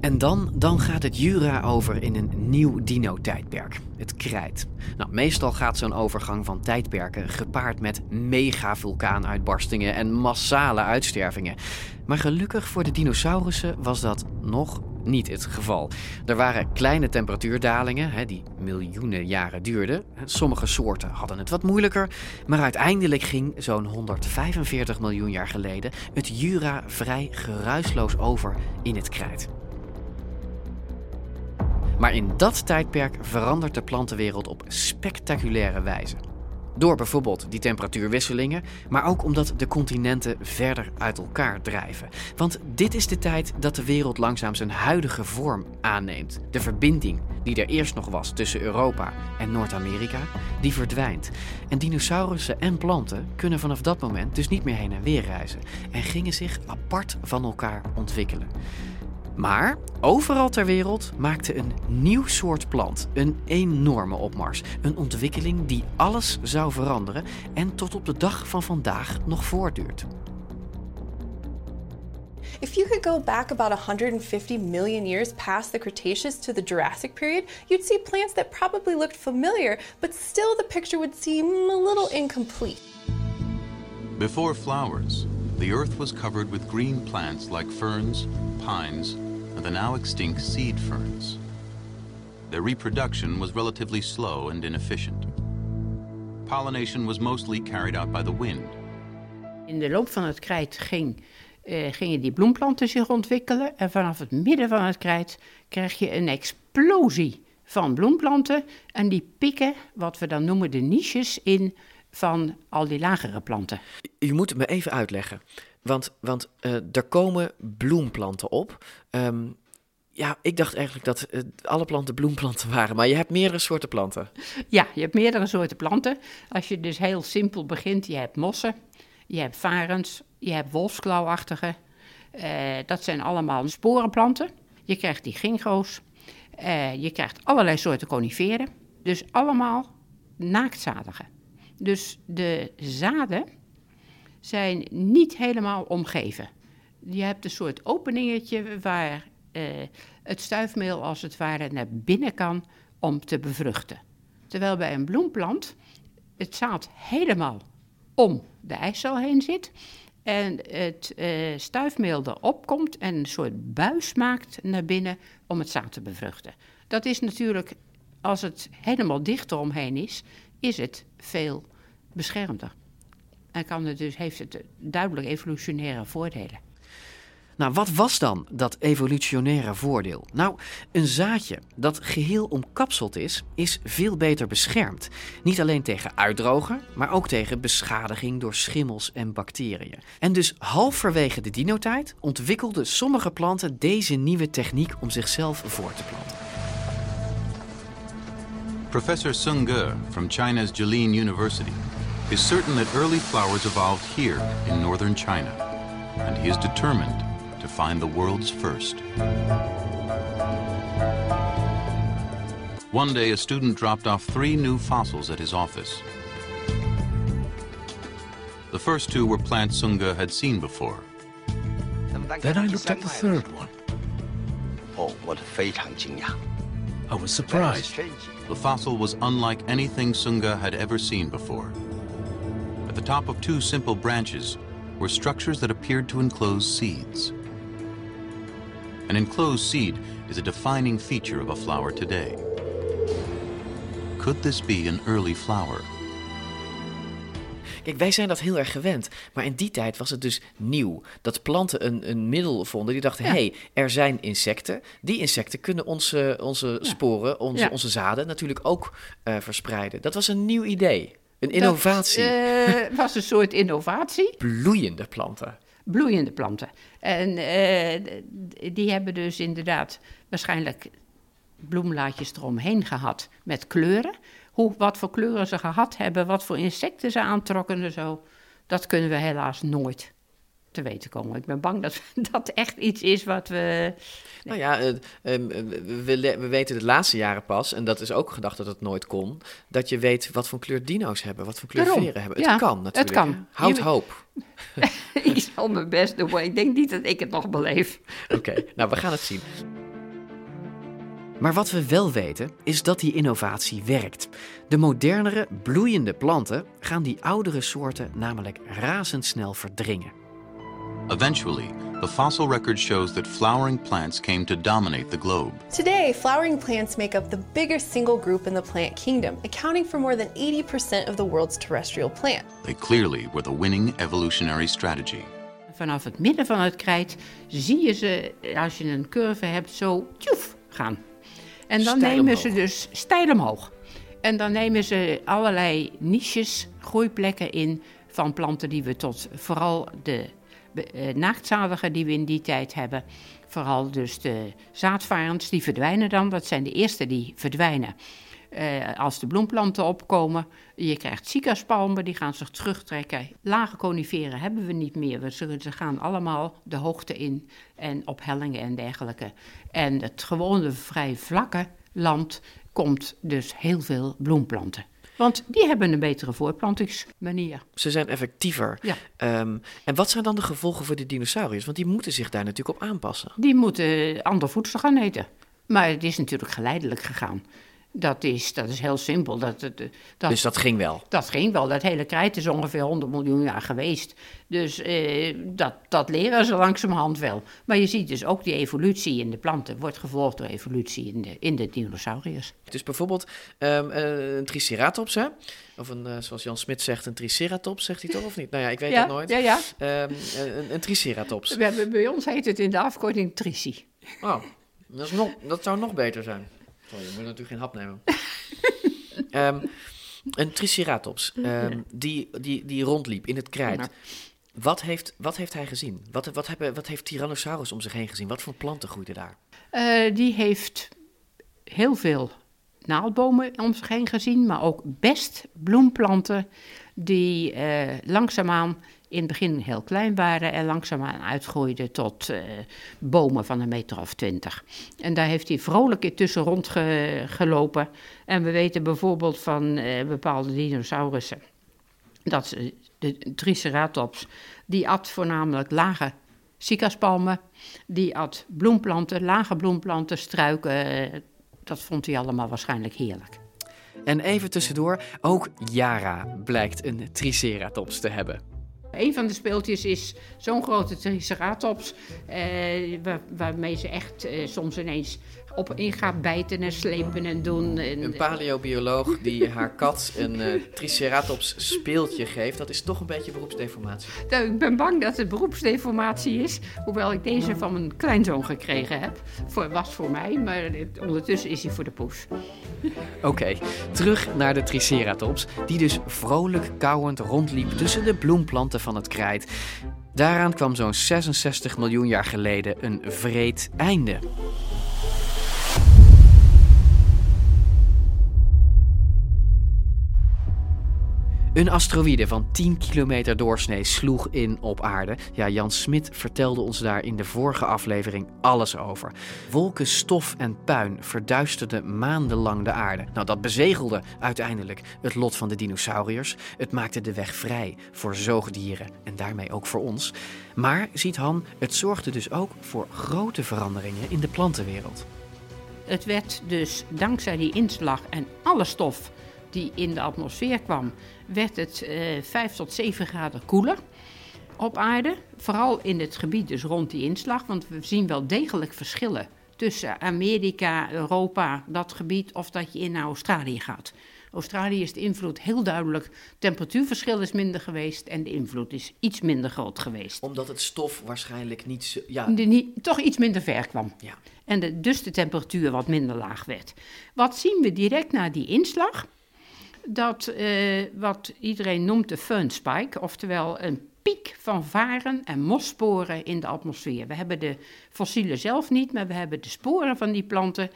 En dan, dan gaat het Jura over in een nieuw dino-tijdperk, het krijt. Nou, meestal gaat zo'n overgang van tijdperken gepaard met mega-vulkaanuitbarstingen en massale uitstervingen. Maar gelukkig voor de dinosaurussen was dat nog niet het geval. Er waren kleine temperatuurdalingen, die miljoenen jaren duurden. Sommige soorten hadden het wat moeilijker, maar uiteindelijk ging zo'n 145 miljoen jaar geleden het Jura vrij geruisloos over in het krijt. Maar in dat tijdperk verandert de plantenwereld op spectaculaire wijze. Door bijvoorbeeld die temperatuurwisselingen, maar ook omdat de continenten verder uit elkaar drijven. Want dit is de tijd dat de wereld langzaam zijn huidige vorm aanneemt. De verbinding die er eerst nog was tussen Europa en Noord-Amerika, die verdwijnt. En dinosaurussen en planten kunnen vanaf dat moment dus niet meer heen en weer reizen en gingen zich apart van elkaar ontwikkelen. Maar overal ter wereld maakte een nieuw soort plant een enorme opmars. Een ontwikkeling die alles zou veranderen en tot op de dag van vandaag nog voortduurt. If you could go back about 150 million years past the Cretaceous to the Jurassic period, you'd see plants that probably looked familiar, but still the picture would seem a little incomplete. Before flowers, the earth was covered with green plants like ferns, pines, and the now extinct seed ferns. Their reproduction was relatively slow and inefficient. Pollination was mostly carried out by the wind. In de loop van het krijt ging, uh, gingen die bloemplanten zich ontwikkelen. En vanaf het midden van het krijt krijg je een explosie van bloemplanten. En die pikken, wat we dan noemen de niches, in van al die lagere planten. Je moet het me even uitleggen. Want, want uh, er komen bloemplanten op. Um, ja, ik dacht eigenlijk dat uh, alle planten bloemplanten waren, maar je hebt meerdere soorten planten. Ja, je hebt meerdere soorten planten. Als je dus heel simpel begint, je hebt mossen, je hebt varens, je hebt wolfsklauwachtige. Uh, dat zijn allemaal sporenplanten. Je krijgt die ginkgo's. je krijgt allerlei soorten coniferen. Dus allemaal naaktzadige. Dus de zaden zijn niet helemaal omgeven. Je hebt een soort openingetje waar uh, het stuifmeel als het ware naar binnen kan om te bevruchten. Terwijl bij een bloemplant het zaad helemaal om de eicel heen zit en het uh, stuifmeel erop komt en een soort buis maakt naar binnen om het zaad te bevruchten. Dat is natuurlijk, als het helemaal dicht eromheen is, is het veel beschermder. En kan het dus, heeft het duidelijk evolutionaire voordelen. Nou, wat was dan dat evolutionaire voordeel? Nou, een zaadje dat geheel omkapseld is, is veel beter beschermd. Niet alleen tegen uitdrogen, maar ook tegen beschadiging door schimmels en bacteriën. En dus halverwege de dinotijd ontwikkelden sommige planten deze nieuwe techniek om zichzelf voor te planten. Professor Sung Ge from China's Jilin University is certain that early flowers evolved here in northern China, and he is determined to find the world's first. One day, a student dropped off three new fossils at his office. The first two were plants Sunga had seen before. Then I looked at the third one. Oh, I was surprised. The fossil was unlike anything Sunga had ever seen before. At the top of two simple branches were structures that appeared to enclose seeds. An enclosed seed is a defining feature of a flower today. Could this be an early flower? Kijk, wij zijn dat heel erg gewend. Maar in die tijd was het dus nieuw. Dat planten een, een middel vonden. Die dachten, hé, hey, er zijn insecten. Die insecten kunnen onze, onze sporen, onze, onze zaden natuurlijk ook uh, verspreiden. Dat was een nieuw idee. Een innovatie. Het uh, *laughs* was een soort innovatie. Bloeiende planten. Bloeiende planten. En uh, die hebben dus inderdaad waarschijnlijk bloemlaadjes eromheen gehad met kleuren. Hoe, wat voor kleuren ze gehad hebben, wat voor insecten ze aantrokken en zo. Dat kunnen we helaas nooit te weten komen. Ik ben bang dat *laughs* dat echt iets is wat we. Nou ja, uh, we, we, weten de laatste jaren pas, en dat is ook gedacht dat het nooit kon, dat je weet wat voor kleur dino's hebben, wat voor kleur Daarom. veren hebben. Het kan natuurlijk. Het kan. Houd hoop. *laughs* ik zal mijn best doen, maar ik denk niet dat ik het nog beleef. Oké, nou we gaan het zien. Maar wat we wel weten, is dat die innovatie werkt. De modernere, bloeiende planten gaan die oudere soorten namelijk razendsnel verdringen. Eventually, the fossil record shows that flowering plants came to dominate the globe. Today, flowering plants make up the biggest single group in the plant kingdom, accounting for more than 80% of the world's terrestrial plants. They clearly were the winning evolutionary strategy. Vanaf het midden van het krijt zie je ze, als je een curve hebt, zo tjoef gaan. En dan nemen ze dus stijl omhoog. En dan nemen ze allerlei niches, groeiplekken in van planten die we tot vooral de uh, die we in die tijd hebben. Vooral dus de zaadvarens, die verdwijnen dan. Dat zijn de eerste die verdwijnen. Uh, als de bloemplanten opkomen, je krijgt cicaspalmen, die gaan zich terugtrekken. Lage coniferen hebben we niet meer. Ze, ze gaan allemaal de hoogte in en op hellingen en dergelijke. En het gewone vrij vlakke land komt dus heel veel bloemplanten. Want die hebben een betere voortplantingsmanier. Ze zijn effectiever. Ja. Um, en wat zijn dan de gevolgen voor de dinosauriërs? Want die moeten zich daar natuurlijk op aanpassen. Die moeten ander voedsel gaan eten. Maar het is natuurlijk geleidelijk gegaan. Dat is, dat is heel simpel. Dat, dat, dus dat ging wel? Dat ging wel. Dat hele krijt is ongeveer 100 miljoen jaar geweest. Dus eh, dat, dat leren ze langzamerhand wel. Maar je ziet dus ook die evolutie in de planten wordt gevolgd door evolutie in de, in de dinosauriërs. Dus bijvoorbeeld um, een triceratops, hè? Of een, uh, zoals Jan Smit zegt, een triceratops, zegt hij toch of niet? Nou ja, ik weet ja, dat nooit. Ja, ja. Um, een, een, triceratops. We hebben, bij ons heet het in de afkorting trici. Oh, dat, is nog, dat zou nog beter zijn. Oh, je moet natuurlijk geen hap nemen. um, *laughs* een triceratops, um, die, die, die rondliep in het krijt. Wat heeft, wat heeft hij gezien? Wat, wat, hebben, wat heeft Tyrannosaurus om zich heen gezien? Wat voor planten groeiden daar? Uh, die heeft heel veel naaldbomen om zich heen gezien, maar ook best bloemplanten die uh, langzaamaan in het begin heel klein waren en langzaamaan uitgroeiden tot uh, bomen van een meter of twintig. En daar heeft hij vrolijk tussen rondgelopen. En we weten bijvoorbeeld van uh, bepaalde dinosaurussen dat de Triceratops, die at voornamelijk lage cicaspalmen, die at bloemplanten, lage bloemplanten, struiken. Dat vond hij allemaal waarschijnlijk heerlijk. En even tussendoor, ook Yara blijkt een Triceratops te hebben. Een van de speeltjes is zo'n grote triceratops, eh, waar, waarmee ze echt eh, soms ineens op in gaat bijten en slepen en doen. En, een paleobioloog die haar kat een uh, triceratops speeltje geeft, dat is toch een beetje beroepsdeformatie. Nou, ik ben bang dat het beroepsdeformatie is, hoewel ik deze van mijn kleinzoon gekregen heb. Voor, was voor mij, maar ondertussen is hij voor de poes. Oké, terug naar de triceratops, die dus vrolijk kauwend rondliep tussen de bloemplanten van het krijt. Daaraan kwam zo'n 66 miljoen jaar geleden een vreed einde. Een asteroïde van 10 kilometer doorsnee sloeg in op aarde. Ja, Jan Smit vertelde ons daar in de vorige aflevering alles over. Wolken stof en puin verduisterden maandenlang de aarde. Nou, dat bezegelde uiteindelijk het lot van de dinosauriërs. Het maakte de weg vrij voor zoogdieren en daarmee ook voor ons. Maar, ziet Han, het zorgde dus ook voor grote veranderingen in de plantenwereld. Het werd dus dankzij die inslag en alle stof die in de atmosfeer kwam, werd het eh, 5 tot 7 graden koeler op aarde. Vooral in het gebied dus rond die inslag, want we zien wel degelijk verschillen tussen Amerika, Europa, dat gebied, of dat je in naar Australië gaat. Australië is de invloed heel duidelijk. Temperatuurverschil is minder geweest en de invloed is iets minder groot geweest. Omdat het stof waarschijnlijk niet, zo, ja. niet toch iets minder ver kwam. Ja. En de, dus de temperatuur wat minder laag werd. Wat zien we direct na die inslag? Dat uh, wat iedereen noemt de fun spike, oftewel een piek van varen en mossporen in de atmosfeer. We hebben de fossielen zelf niet, maar we hebben de sporen van die planten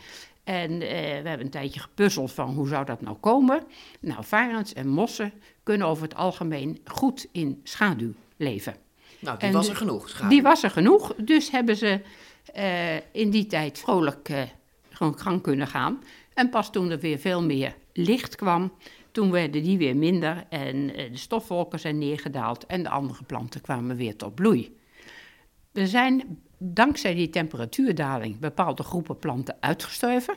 En we hebben een tijdje gepuzzeld van hoe zou dat nou komen. Nou, varens en mossen kunnen over het algemeen goed in schaduw leven. Nou, die was er genoeg. Schaduw. Die was er genoeg, dus hebben ze in die tijd vrolijk gewoon gang kunnen gaan. En pas toen er weer veel meer licht kwam, toen werden die weer minder en de stofwolken zijn neergedaald en de andere planten kwamen weer tot bloei. Er zijn dankzij die temperatuurdaling bepaalde groepen planten uitgestorven.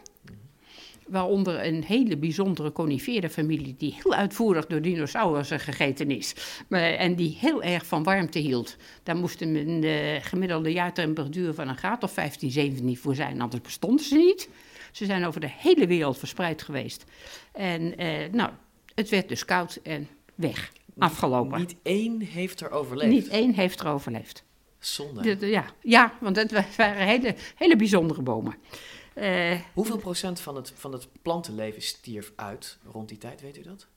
Waaronder een hele bijzondere conifere familie die heel uitvoerig door dinosaurussen gegeten is. en die heel erg van warmte hield. Daar moest een gemiddelde jaartemperatuur van een graad of 15, 17 voor zijn, anders bestonden ze niet. Ze zijn over de hele wereld verspreid geweest. En eh, nou, het werd dus koud en weg. Afgelopen. Niet één heeft er overleefd. Niet één heeft er overleefd. Zonde. ja, ja, want het waren hele, hele bijzondere bomen. Uh, Hoeveel procent van het, van het plantenleven stierf uit rond die tijd, weet u dat?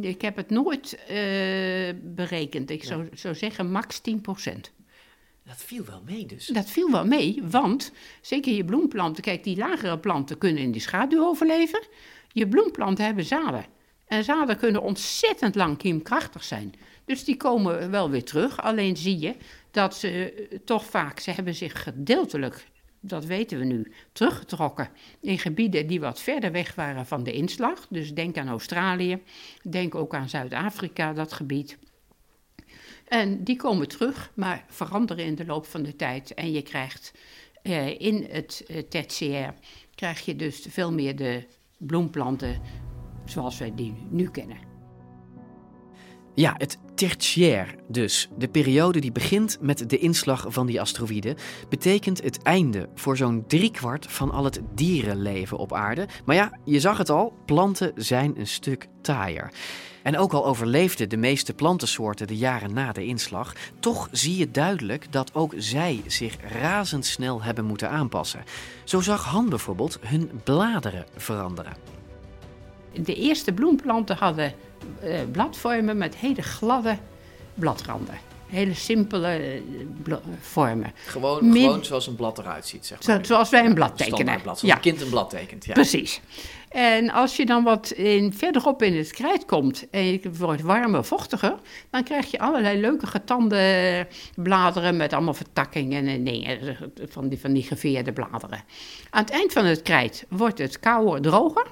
Ik heb het nooit uh, berekend. Ik zou, zou zeggen max 10 procent. Dat viel wel mee dus. Dat viel wel mee, want zeker je bloemplanten, kijk, die lagere planten kunnen in die schaduw overleven. Je bloemplanten hebben zaden. En zaden kunnen ontzettend lang kiemkrachtig zijn. Dus die komen wel weer terug. Alleen zie je dat ze eh, toch vaak, ze hebben zich gedeeltelijk, dat weten we nu, teruggetrokken in gebieden die wat verder weg waren van de inslag. Dus denk aan Australië, denk ook aan Zuid-Afrika, dat gebied. En die komen terug, maar veranderen in de loop van de tijd. En je krijgt eh, in het eh, tertiair, krijg je dus veel meer de bloemplanten zoals wij die nu kennen. Ja, het tertiair dus. De periode die begint met de inslag van die asteroïden, betekent het einde voor zo'n driekwart van al het dierenleven op aarde. Maar ja, je zag het al, planten zijn een stuk taaier. En ook al overleefden de meeste plantensoorten de jaren na de inslag, toch zie je duidelijk dat ook zij zich razendsnel hebben moeten aanpassen. Zo zag Han bijvoorbeeld hun bladeren veranderen. De eerste bloemplanten hadden uh, bladvormen met hele gladde bladranden. Hele simpele eh, vormen. Gewoon, gewoon zoals een blad eruit ziet, zeg maar. Zo, zoals wij een blad tekenen. Blad, zoals ja. een kind een blad tekent. Ja. Precies. En als je dan wat in, verderop in het krijt komt en het wordt warmer, vochtiger, dan krijg je allerlei leuke getande bladeren met allemaal vertakkingen en dingen, van die, van die geveerde bladeren. Aan het eind van het krijt wordt het kouder, droger.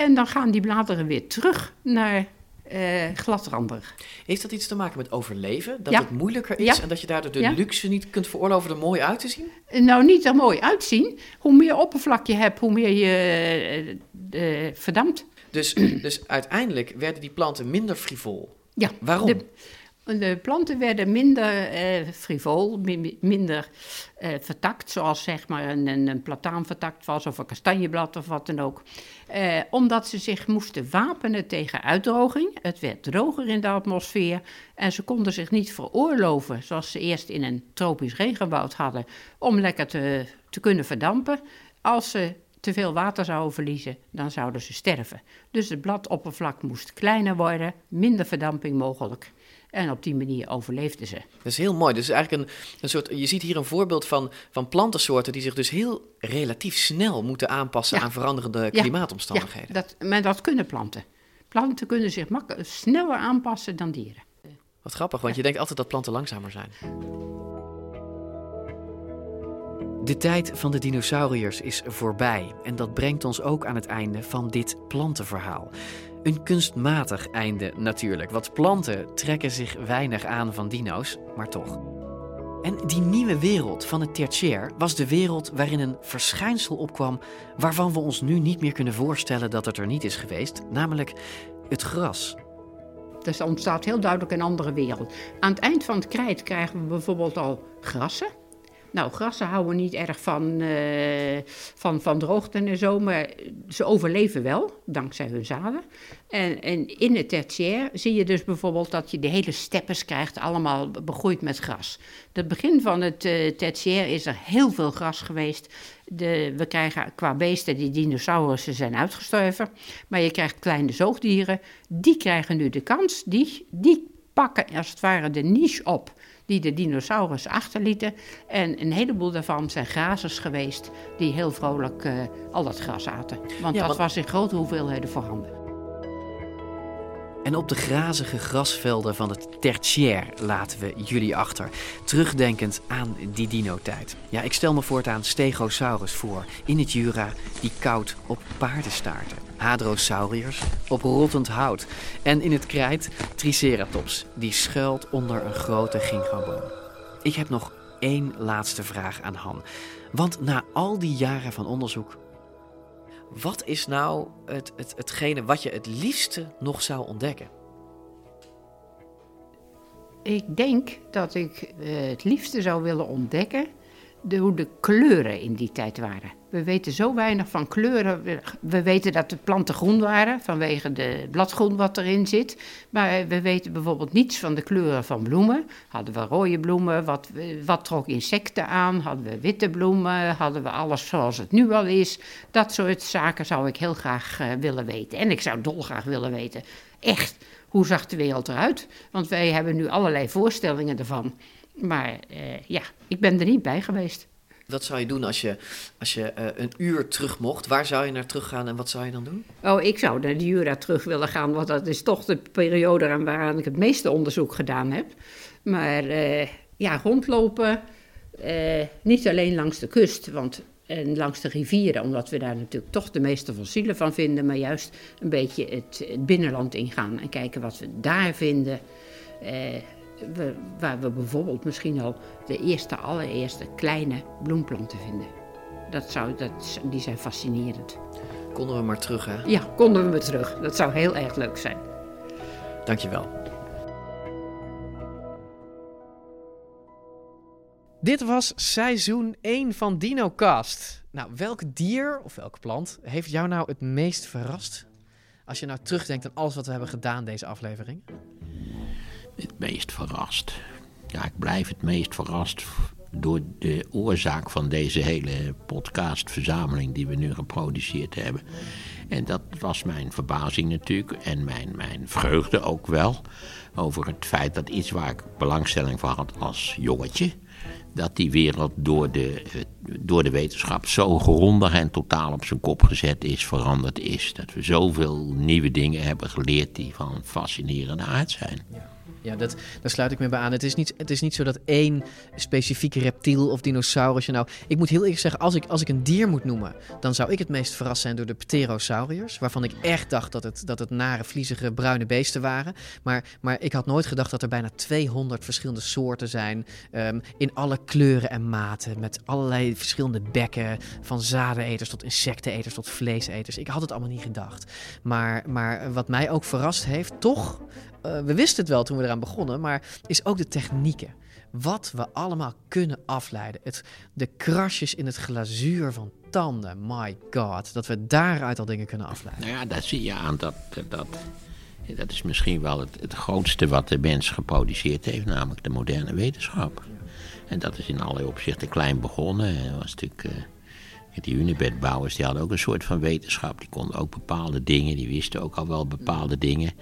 En dan gaan die bladeren weer terug naar uh, gladrandig. Heeft dat iets te maken met overleven? Dat het moeilijker is en dat je daardoor de luxe niet kunt veroorloven er mooi uit te zien? Nou, niet er mooi uitzien. Hoe meer oppervlak je hebt, hoe meer je uh, verdampt. Dus, dus uiteindelijk werden die planten minder frivol? Ja. Waarom? De planten werden minder eh, frivol, minder eh, vertakt, zoals zeg maar een, een, een, plataan vertakt was of een kastanjeblad of wat dan ook. Eh, omdat ze zich moesten wapenen tegen uitdroging. Het werd droger in de atmosfeer en ze konden zich niet veroorloven, zoals ze eerst in een tropisch regenwoud hadden, om lekker te, te kunnen verdampen. Als ze te veel water zouden verliezen, dan zouden ze sterven. Dus het bladoppervlak moest kleiner worden, minder verdamping mogelijk. En op die manier overleefden ze. Dat is heel mooi. Dus eigenlijk een, een soort, je ziet hier een voorbeeld van, van plantensoorten die zich dus heel relatief snel moeten aanpassen aan veranderende klimaatomstandigheden. Ja, dat, maar dat kunnen planten. Planten kunnen zich sneller aanpassen dan dieren. Wat grappig, want je denkt altijd dat planten langzamer zijn. De tijd van de dinosauriërs is voorbij en dat brengt ons ook aan het einde van dit plantenverhaal. Een kunstmatig einde natuurlijk, want planten trekken zich weinig aan van dino's, maar toch. En die nieuwe wereld van het tertiair was de wereld waarin een verschijnsel opkwam waarvan we ons nu niet meer kunnen voorstellen dat het er niet is geweest, namelijk het gras. Dus er ontstaat heel duidelijk een andere wereld. Aan het eind van het krijt krijgen we bijvoorbeeld al grassen. Nou, grassen houden niet erg van, uh, van, van droogte en zo, maar ze overleven wel, dankzij hun zaden. En, en in het tertiair zie je dus bijvoorbeeld dat je de hele steppes krijgt, allemaal begroeid met gras. Het begin van het uh, tertiair is er heel veel gras geweest. De, we krijgen qua beesten, die dinosaurussen zijn uitgestorven, maar je krijgt kleine zoogdieren, die krijgen nu de kans, die, die pakken als het ware de niche op die de dinosaurus achterlieten. En een heleboel daarvan zijn grazers geweest die heel vrolijk uh, al dat gras aten. Want dat was in grote hoeveelheden voorhanden. En op de grazige grasvelden van het tertiair laten we jullie achter. Terugdenkend aan die dino-tijd. Ja, ik stel me voortaan Stegosaurus voor in het Jura die koud op paardenstaarten. Hadrosauriërs op rottend hout. En in het krijt Triceratops die schuilt onder een grote ginkgoboom. Ik heb nog één laatste vraag aan Han. Want na al die jaren van onderzoek wat is nou het, het, hetgene wat je het liefste nog zou ontdekken? Ik denk dat ik uh, het liefste zou willen ontdekken hoe de kleuren in die tijd waren. We weten zo weinig van kleuren. We weten dat de planten groen waren vanwege de bladgroen wat erin zit. Maar we weten bijvoorbeeld niets van de kleuren van bloemen. Hadden we rode bloemen? Wat, wat trok insecten aan? Hadden we witte bloemen? Hadden we alles zoals het nu al is? Dat soort zaken zou ik heel graag uh, willen weten. En ik zou dolgraag willen weten, echt, hoe zag de wereld eruit? Want wij hebben nu allerlei voorstellingen ervan. Maar uh, ja, ik ben er niet bij geweest. Wat zou je doen als je, als je uh, een uur terug mocht? Waar zou je naar terug gaan en wat zou je dan doen? Oh, ik zou naar die Jura terug willen gaan, want dat is toch de periode aan waaraan ik het meeste onderzoek gedaan heb. Maar uh, ja, rondlopen, niet alleen langs de kust, want en langs de rivieren, omdat we daar natuurlijk toch de meeste fossielen van vinden, maar juist een beetje het, het binnenland ingaan en kijken wat we daar vinden we, waar we bijvoorbeeld misschien al de eerste, allereerste kleine bloemplanten vinden. Dat zou, dat, die zijn fascinerend. Konden we maar terug, hè? Ja, konden we maar terug. Dat zou heel erg leuk zijn. Dankjewel. Dit was seizoen 1 van DinoCast. Nou, welk dier of welke plant heeft jou nou het meest verrast? Als je nou terugdenkt aan alles wat we hebben gedaan deze aflevering het meest verrast. Ja, ik blijf het meest verrast door de oorzaak van deze hele podcastverzameling die we nu geproduceerd hebben. En dat was mijn verbazing natuurlijk en mijn, mijn vreugde ook wel over het feit dat iets waar ik belangstelling voor had als jongetje, dat die wereld door de, door de wetenschap zo grondig en totaal op zijn kop gezet is, veranderd is. Dat we zoveel nieuwe dingen hebben geleerd die van fascinerende aard zijn. Ja, dat, daar sluit ik me bij aan. Het is, niet, het is niet zo dat één specifieke reptiel of dinosaurus... Nou, ik moet heel eerlijk zeggen, als ik, als ik een dier moet noemen... dan zou ik het meest verrast zijn door de pterosauriërs... waarvan ik echt dacht dat het, dat het nare, vliezige, bruine beesten waren. Maar, maar ik had nooit gedacht dat er bijna 200 verschillende soorten zijn... Um, in alle kleuren en maten, met allerlei verschillende bekken... van zadeneters tot insecteneters tot vleeseters. Ik had het allemaal niet gedacht. Maar, maar wat mij ook verrast heeft, toch... Uh, we wisten het wel toen we eraan begonnen, maar is ook de technieken. Wat we allemaal kunnen afleiden. Het, de krasjes in het glazuur van tanden. My god. Dat we daaruit al dingen kunnen afleiden. Nou ja, daar zie je aan dat. dat dat is misschien wel het, het grootste wat de mens geproduceerd heeft, namelijk de moderne wetenschap. En dat is in allerlei opzichten klein begonnen. Dat was natuurlijk. Die Unibed-bouwers die hadden ook een soort van wetenschap. Die konden ook bepaalde dingen, die wisten ook al wel bepaalde dingen.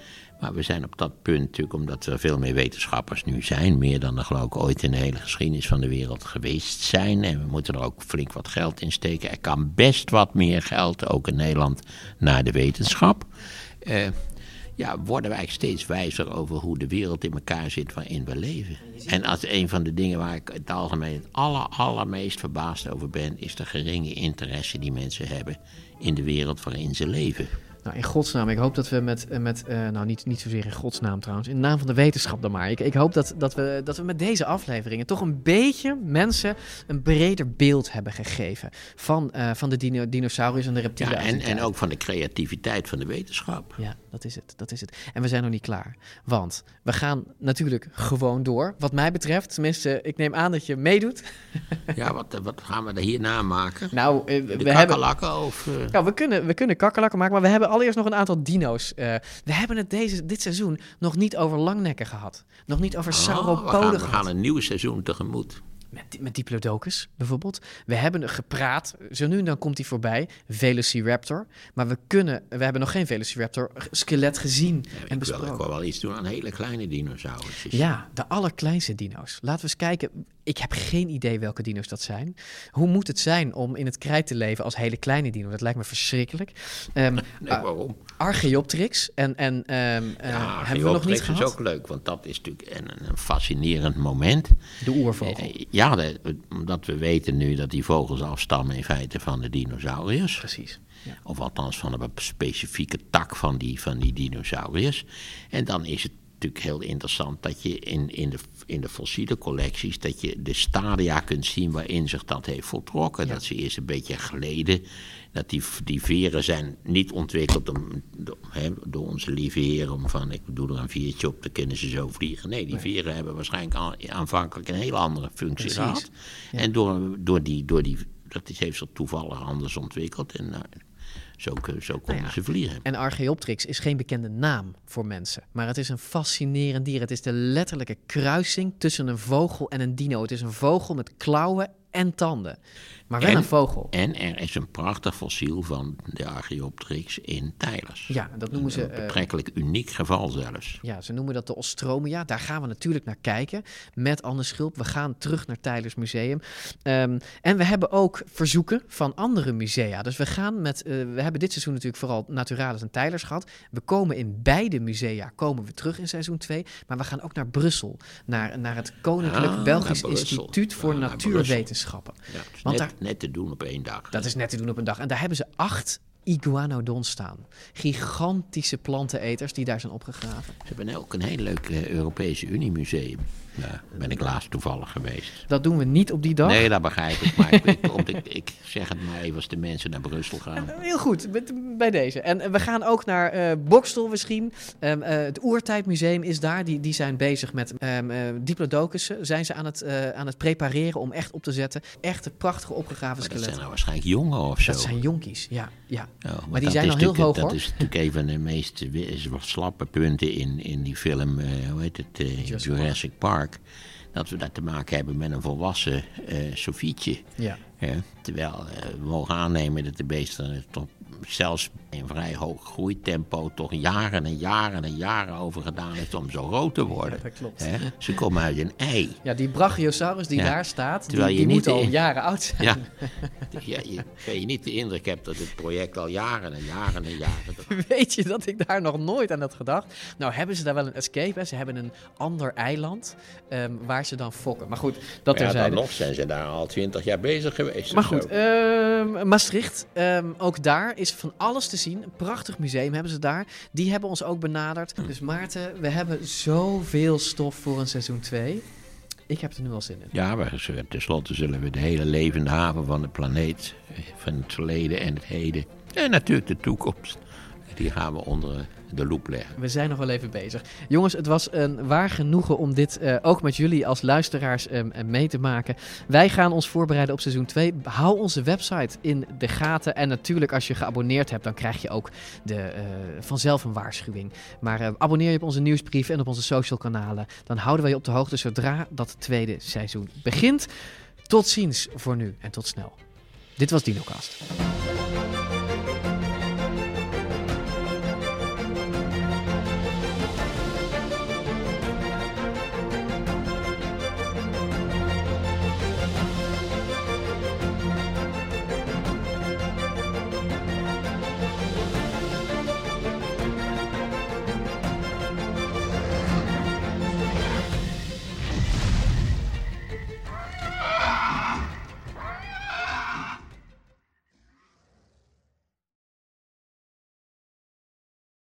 Maar we zijn op dat punt natuurlijk, omdat er veel meer wetenschappers nu zijn, meer dan er geloof ik ooit in de hele geschiedenis van de wereld geweest zijn. En we moeten er ook flink wat geld in steken. Er kan best wat meer geld, ook in Nederland, naar de wetenschap. Uh, ja, worden wij steeds wijzer over hoe de wereld in elkaar zit waarin we leven. En als een van de dingen waar ik het algemeen het aller, allermeest verbaasd over ben, is de geringe interesse die mensen hebben in de wereld waarin ze leven. Nou, in godsnaam, ik hoop dat we met, eh, met uh, nou niet, niet zozeer in godsnaam trouwens, in de naam van de wetenschap dan maar. Ik, ik hoop dat, dat, we, dat we met deze afleveringen toch een beetje mensen een breder beeld hebben gegeven van, uh, van de dino, dinosaurus en de reptielen. Ja, en, en ook van de creativiteit van de wetenschap. Ja, dat is het, dat is het. En we zijn nog niet klaar, want we gaan natuurlijk gewoon door. Wat mij betreft, tenminste, ik neem aan dat je meedoet. Ja, wat, wat gaan we er hierna maken? Nou, we hebben... of... Nou, we kunnen, we kunnen kakkerlakken maken, maar we hebben allereerst nog een aantal dino's. Uh, we hebben het deze, dit seizoen nog niet over langnekken gehad. Nog niet over oh, sauropoden we gaan, we gaan een nieuw seizoen tegemoet. Met, met Diplodocus bijvoorbeeld. We hebben gepraat, zo nu en dan komt hij voorbij, Velociraptor. Maar we kunnen, we hebben nog geen Velociraptor skelet gezien en besproken. Ik wil wel iets doen aan hele kleine dinosaurus. Ja, de allerkleinste dino's. Laten we eens kijken. Ik heb geen idee welke dino's dat zijn. Hoe moet het zijn om in het krijt te leven als hele kleine dino? Dat lijkt me verschrikkelijk. Um, *laughs* nee, waarom? Archaeopteryx en, en um, ja, hebben we nog niet gehad. is ook leuk, want dat is natuurlijk een, een fascinerend moment. De oervogel. Ja, de, omdat we weten nu dat die vogels afstammen in feite van de dinosauriërs. Precies. Ja. Of althans van een specifieke tak van die, van die dinosauriërs. En dan is het natuurlijk heel interessant dat je in, in, de, in de fossiele collecties... dat je de stadia kunt zien waarin zich dat heeft voltrokken. Dat ze eerst een beetje geleden... dat die, die veren zijn niet ontwikkeld om, door, hè, door onze lieve heer... om van, ik doe er een viertje op, dan kunnen ze zo vliegen. Nee, die veren hebben waarschijnlijk aanvankelijk een hele andere functie Precies. gehad. En door, door die... Door die dat is, heeft zich toevallig anders ontwikkeld. En nou, zo, zo konden nou ze vliegen. En Archaeopteryx is geen bekende naam voor mensen. Maar het is een fascinerend dier. Het is de letterlijke kruising tussen een vogel en een dino. Het is een vogel met klauwen en tanden. Maar wel en, een vogel. En er is een prachtig fossiel van de Archaeopteryx in Tijlers. Ja, dat noemen ze... Een betrekkelijk uh, uniek geval zelfs. Ja, ze noemen dat de Ostromia. Daar gaan we natuurlijk naar kijken met Anne Schulp. We gaan terug naar Tijlers Museum. Um, en we hebben ook verzoeken van andere musea. Dus we gaan met... Uh, we hebben dit seizoen natuurlijk vooral Naturalis en Tijlers gehad. We komen in beide musea komen we terug in seizoen 2. Maar we gaan ook naar Brussel. Naar, naar het Koninklijk Ah, Belgisch. Instituut voor Ah, naar Natuurwetenschappen. Ja, is Want net, daar- net te doen op één dag. Dat is net te doen op een dag. En daar hebben ze acht iguanodons staan. Gigantische planteneters die daar zijn opgegraven. Ze hebben ook een heel leuk eh, Europese Uniemuseum. Daar ben ik laatst toevallig geweest. Dat doen we niet op die dag. Nee, dat begrijp ik. Maar ik, *laughs* ik, ik zeg het maar even als de mensen naar Brussel gaan. Heel goed, met- bij deze. En eh, we gaan ook naar eh Bokstel misschien. Ehm, eh, het Oertijdmuseum is daar. Die, die zijn bezig met eh, diplodocussen. Zijn ze aan het, aan het prepareren om echt op te zetten. Echte prachtige opgegraven Maar dat skeletten. zijn nou waarschijnlijk jongen of zo. Dat zijn jonkies, ja. ja. Ja, maar die zijn al heel hoog Dat hoor. is natuurlijk een van de meest wat slappe punten in, in die film, hoe heet het, Jurassic Jurassic, Dat we daar te maken hebben met een volwassen eh Sofietje. Ja. Terwijl eh, we mogen aannemen dat de beesten toch zelfs in vrij hoog groeitempo toch jaren en jaren en jaren over gedaan heeft om zo groot te worden. dat klopt. Ze komen uit een ei. Ja, die Brachiosaurus die Ja. daar staat, die, je niet moet al in- jaren oud zijn. Ja. *laughs* Ja, je, dat je niet de indruk hebt dat het project al jaren en jaren en jaren... *laughs* Weet je dat ik daar nog nooit aan had gedacht? Nou, hebben ze daar wel een escape? Hè? Ze hebben een ander eiland ehm, waar ze dan fokken. Maar goed, dat Maar ja, terzijde. dan nog zijn ze daar al twintig jaar bezig geweest. Maar goed, ehm, Maastricht, ehm, ook daar is van alles te zien. Een prachtig museum hebben ze daar. Die hebben ons ook benaderd. Dus Maarten, we hebben zoveel stof voor een seizoen 2. Ik heb er nu al zin in. Ja, maar tenslotte zullen we de hele levende haven van de planeet, eh, van het verleden en het heden, en natuurlijk de toekomst, die gaan we onder de loep leggen. We zijn nog wel even bezig. Jongens, het was een waar genoegen om dit eh, ook met jullie als luisteraars ehm, eh, mee te maken. Wij gaan ons voorbereiden op seizoen 2. Hou onze website in de gaten. En natuurlijk, als je geabonneerd hebt, dan krijg je ook de, eh, vanzelf een waarschuwing. Maar abonneer je op onze nieuwsbrief en op onze social kanalen. Dan houden wij je op de hoogte zodra dat tweede seizoen begint. Tot ziens voor nu en tot snel. Dit was DinoCast.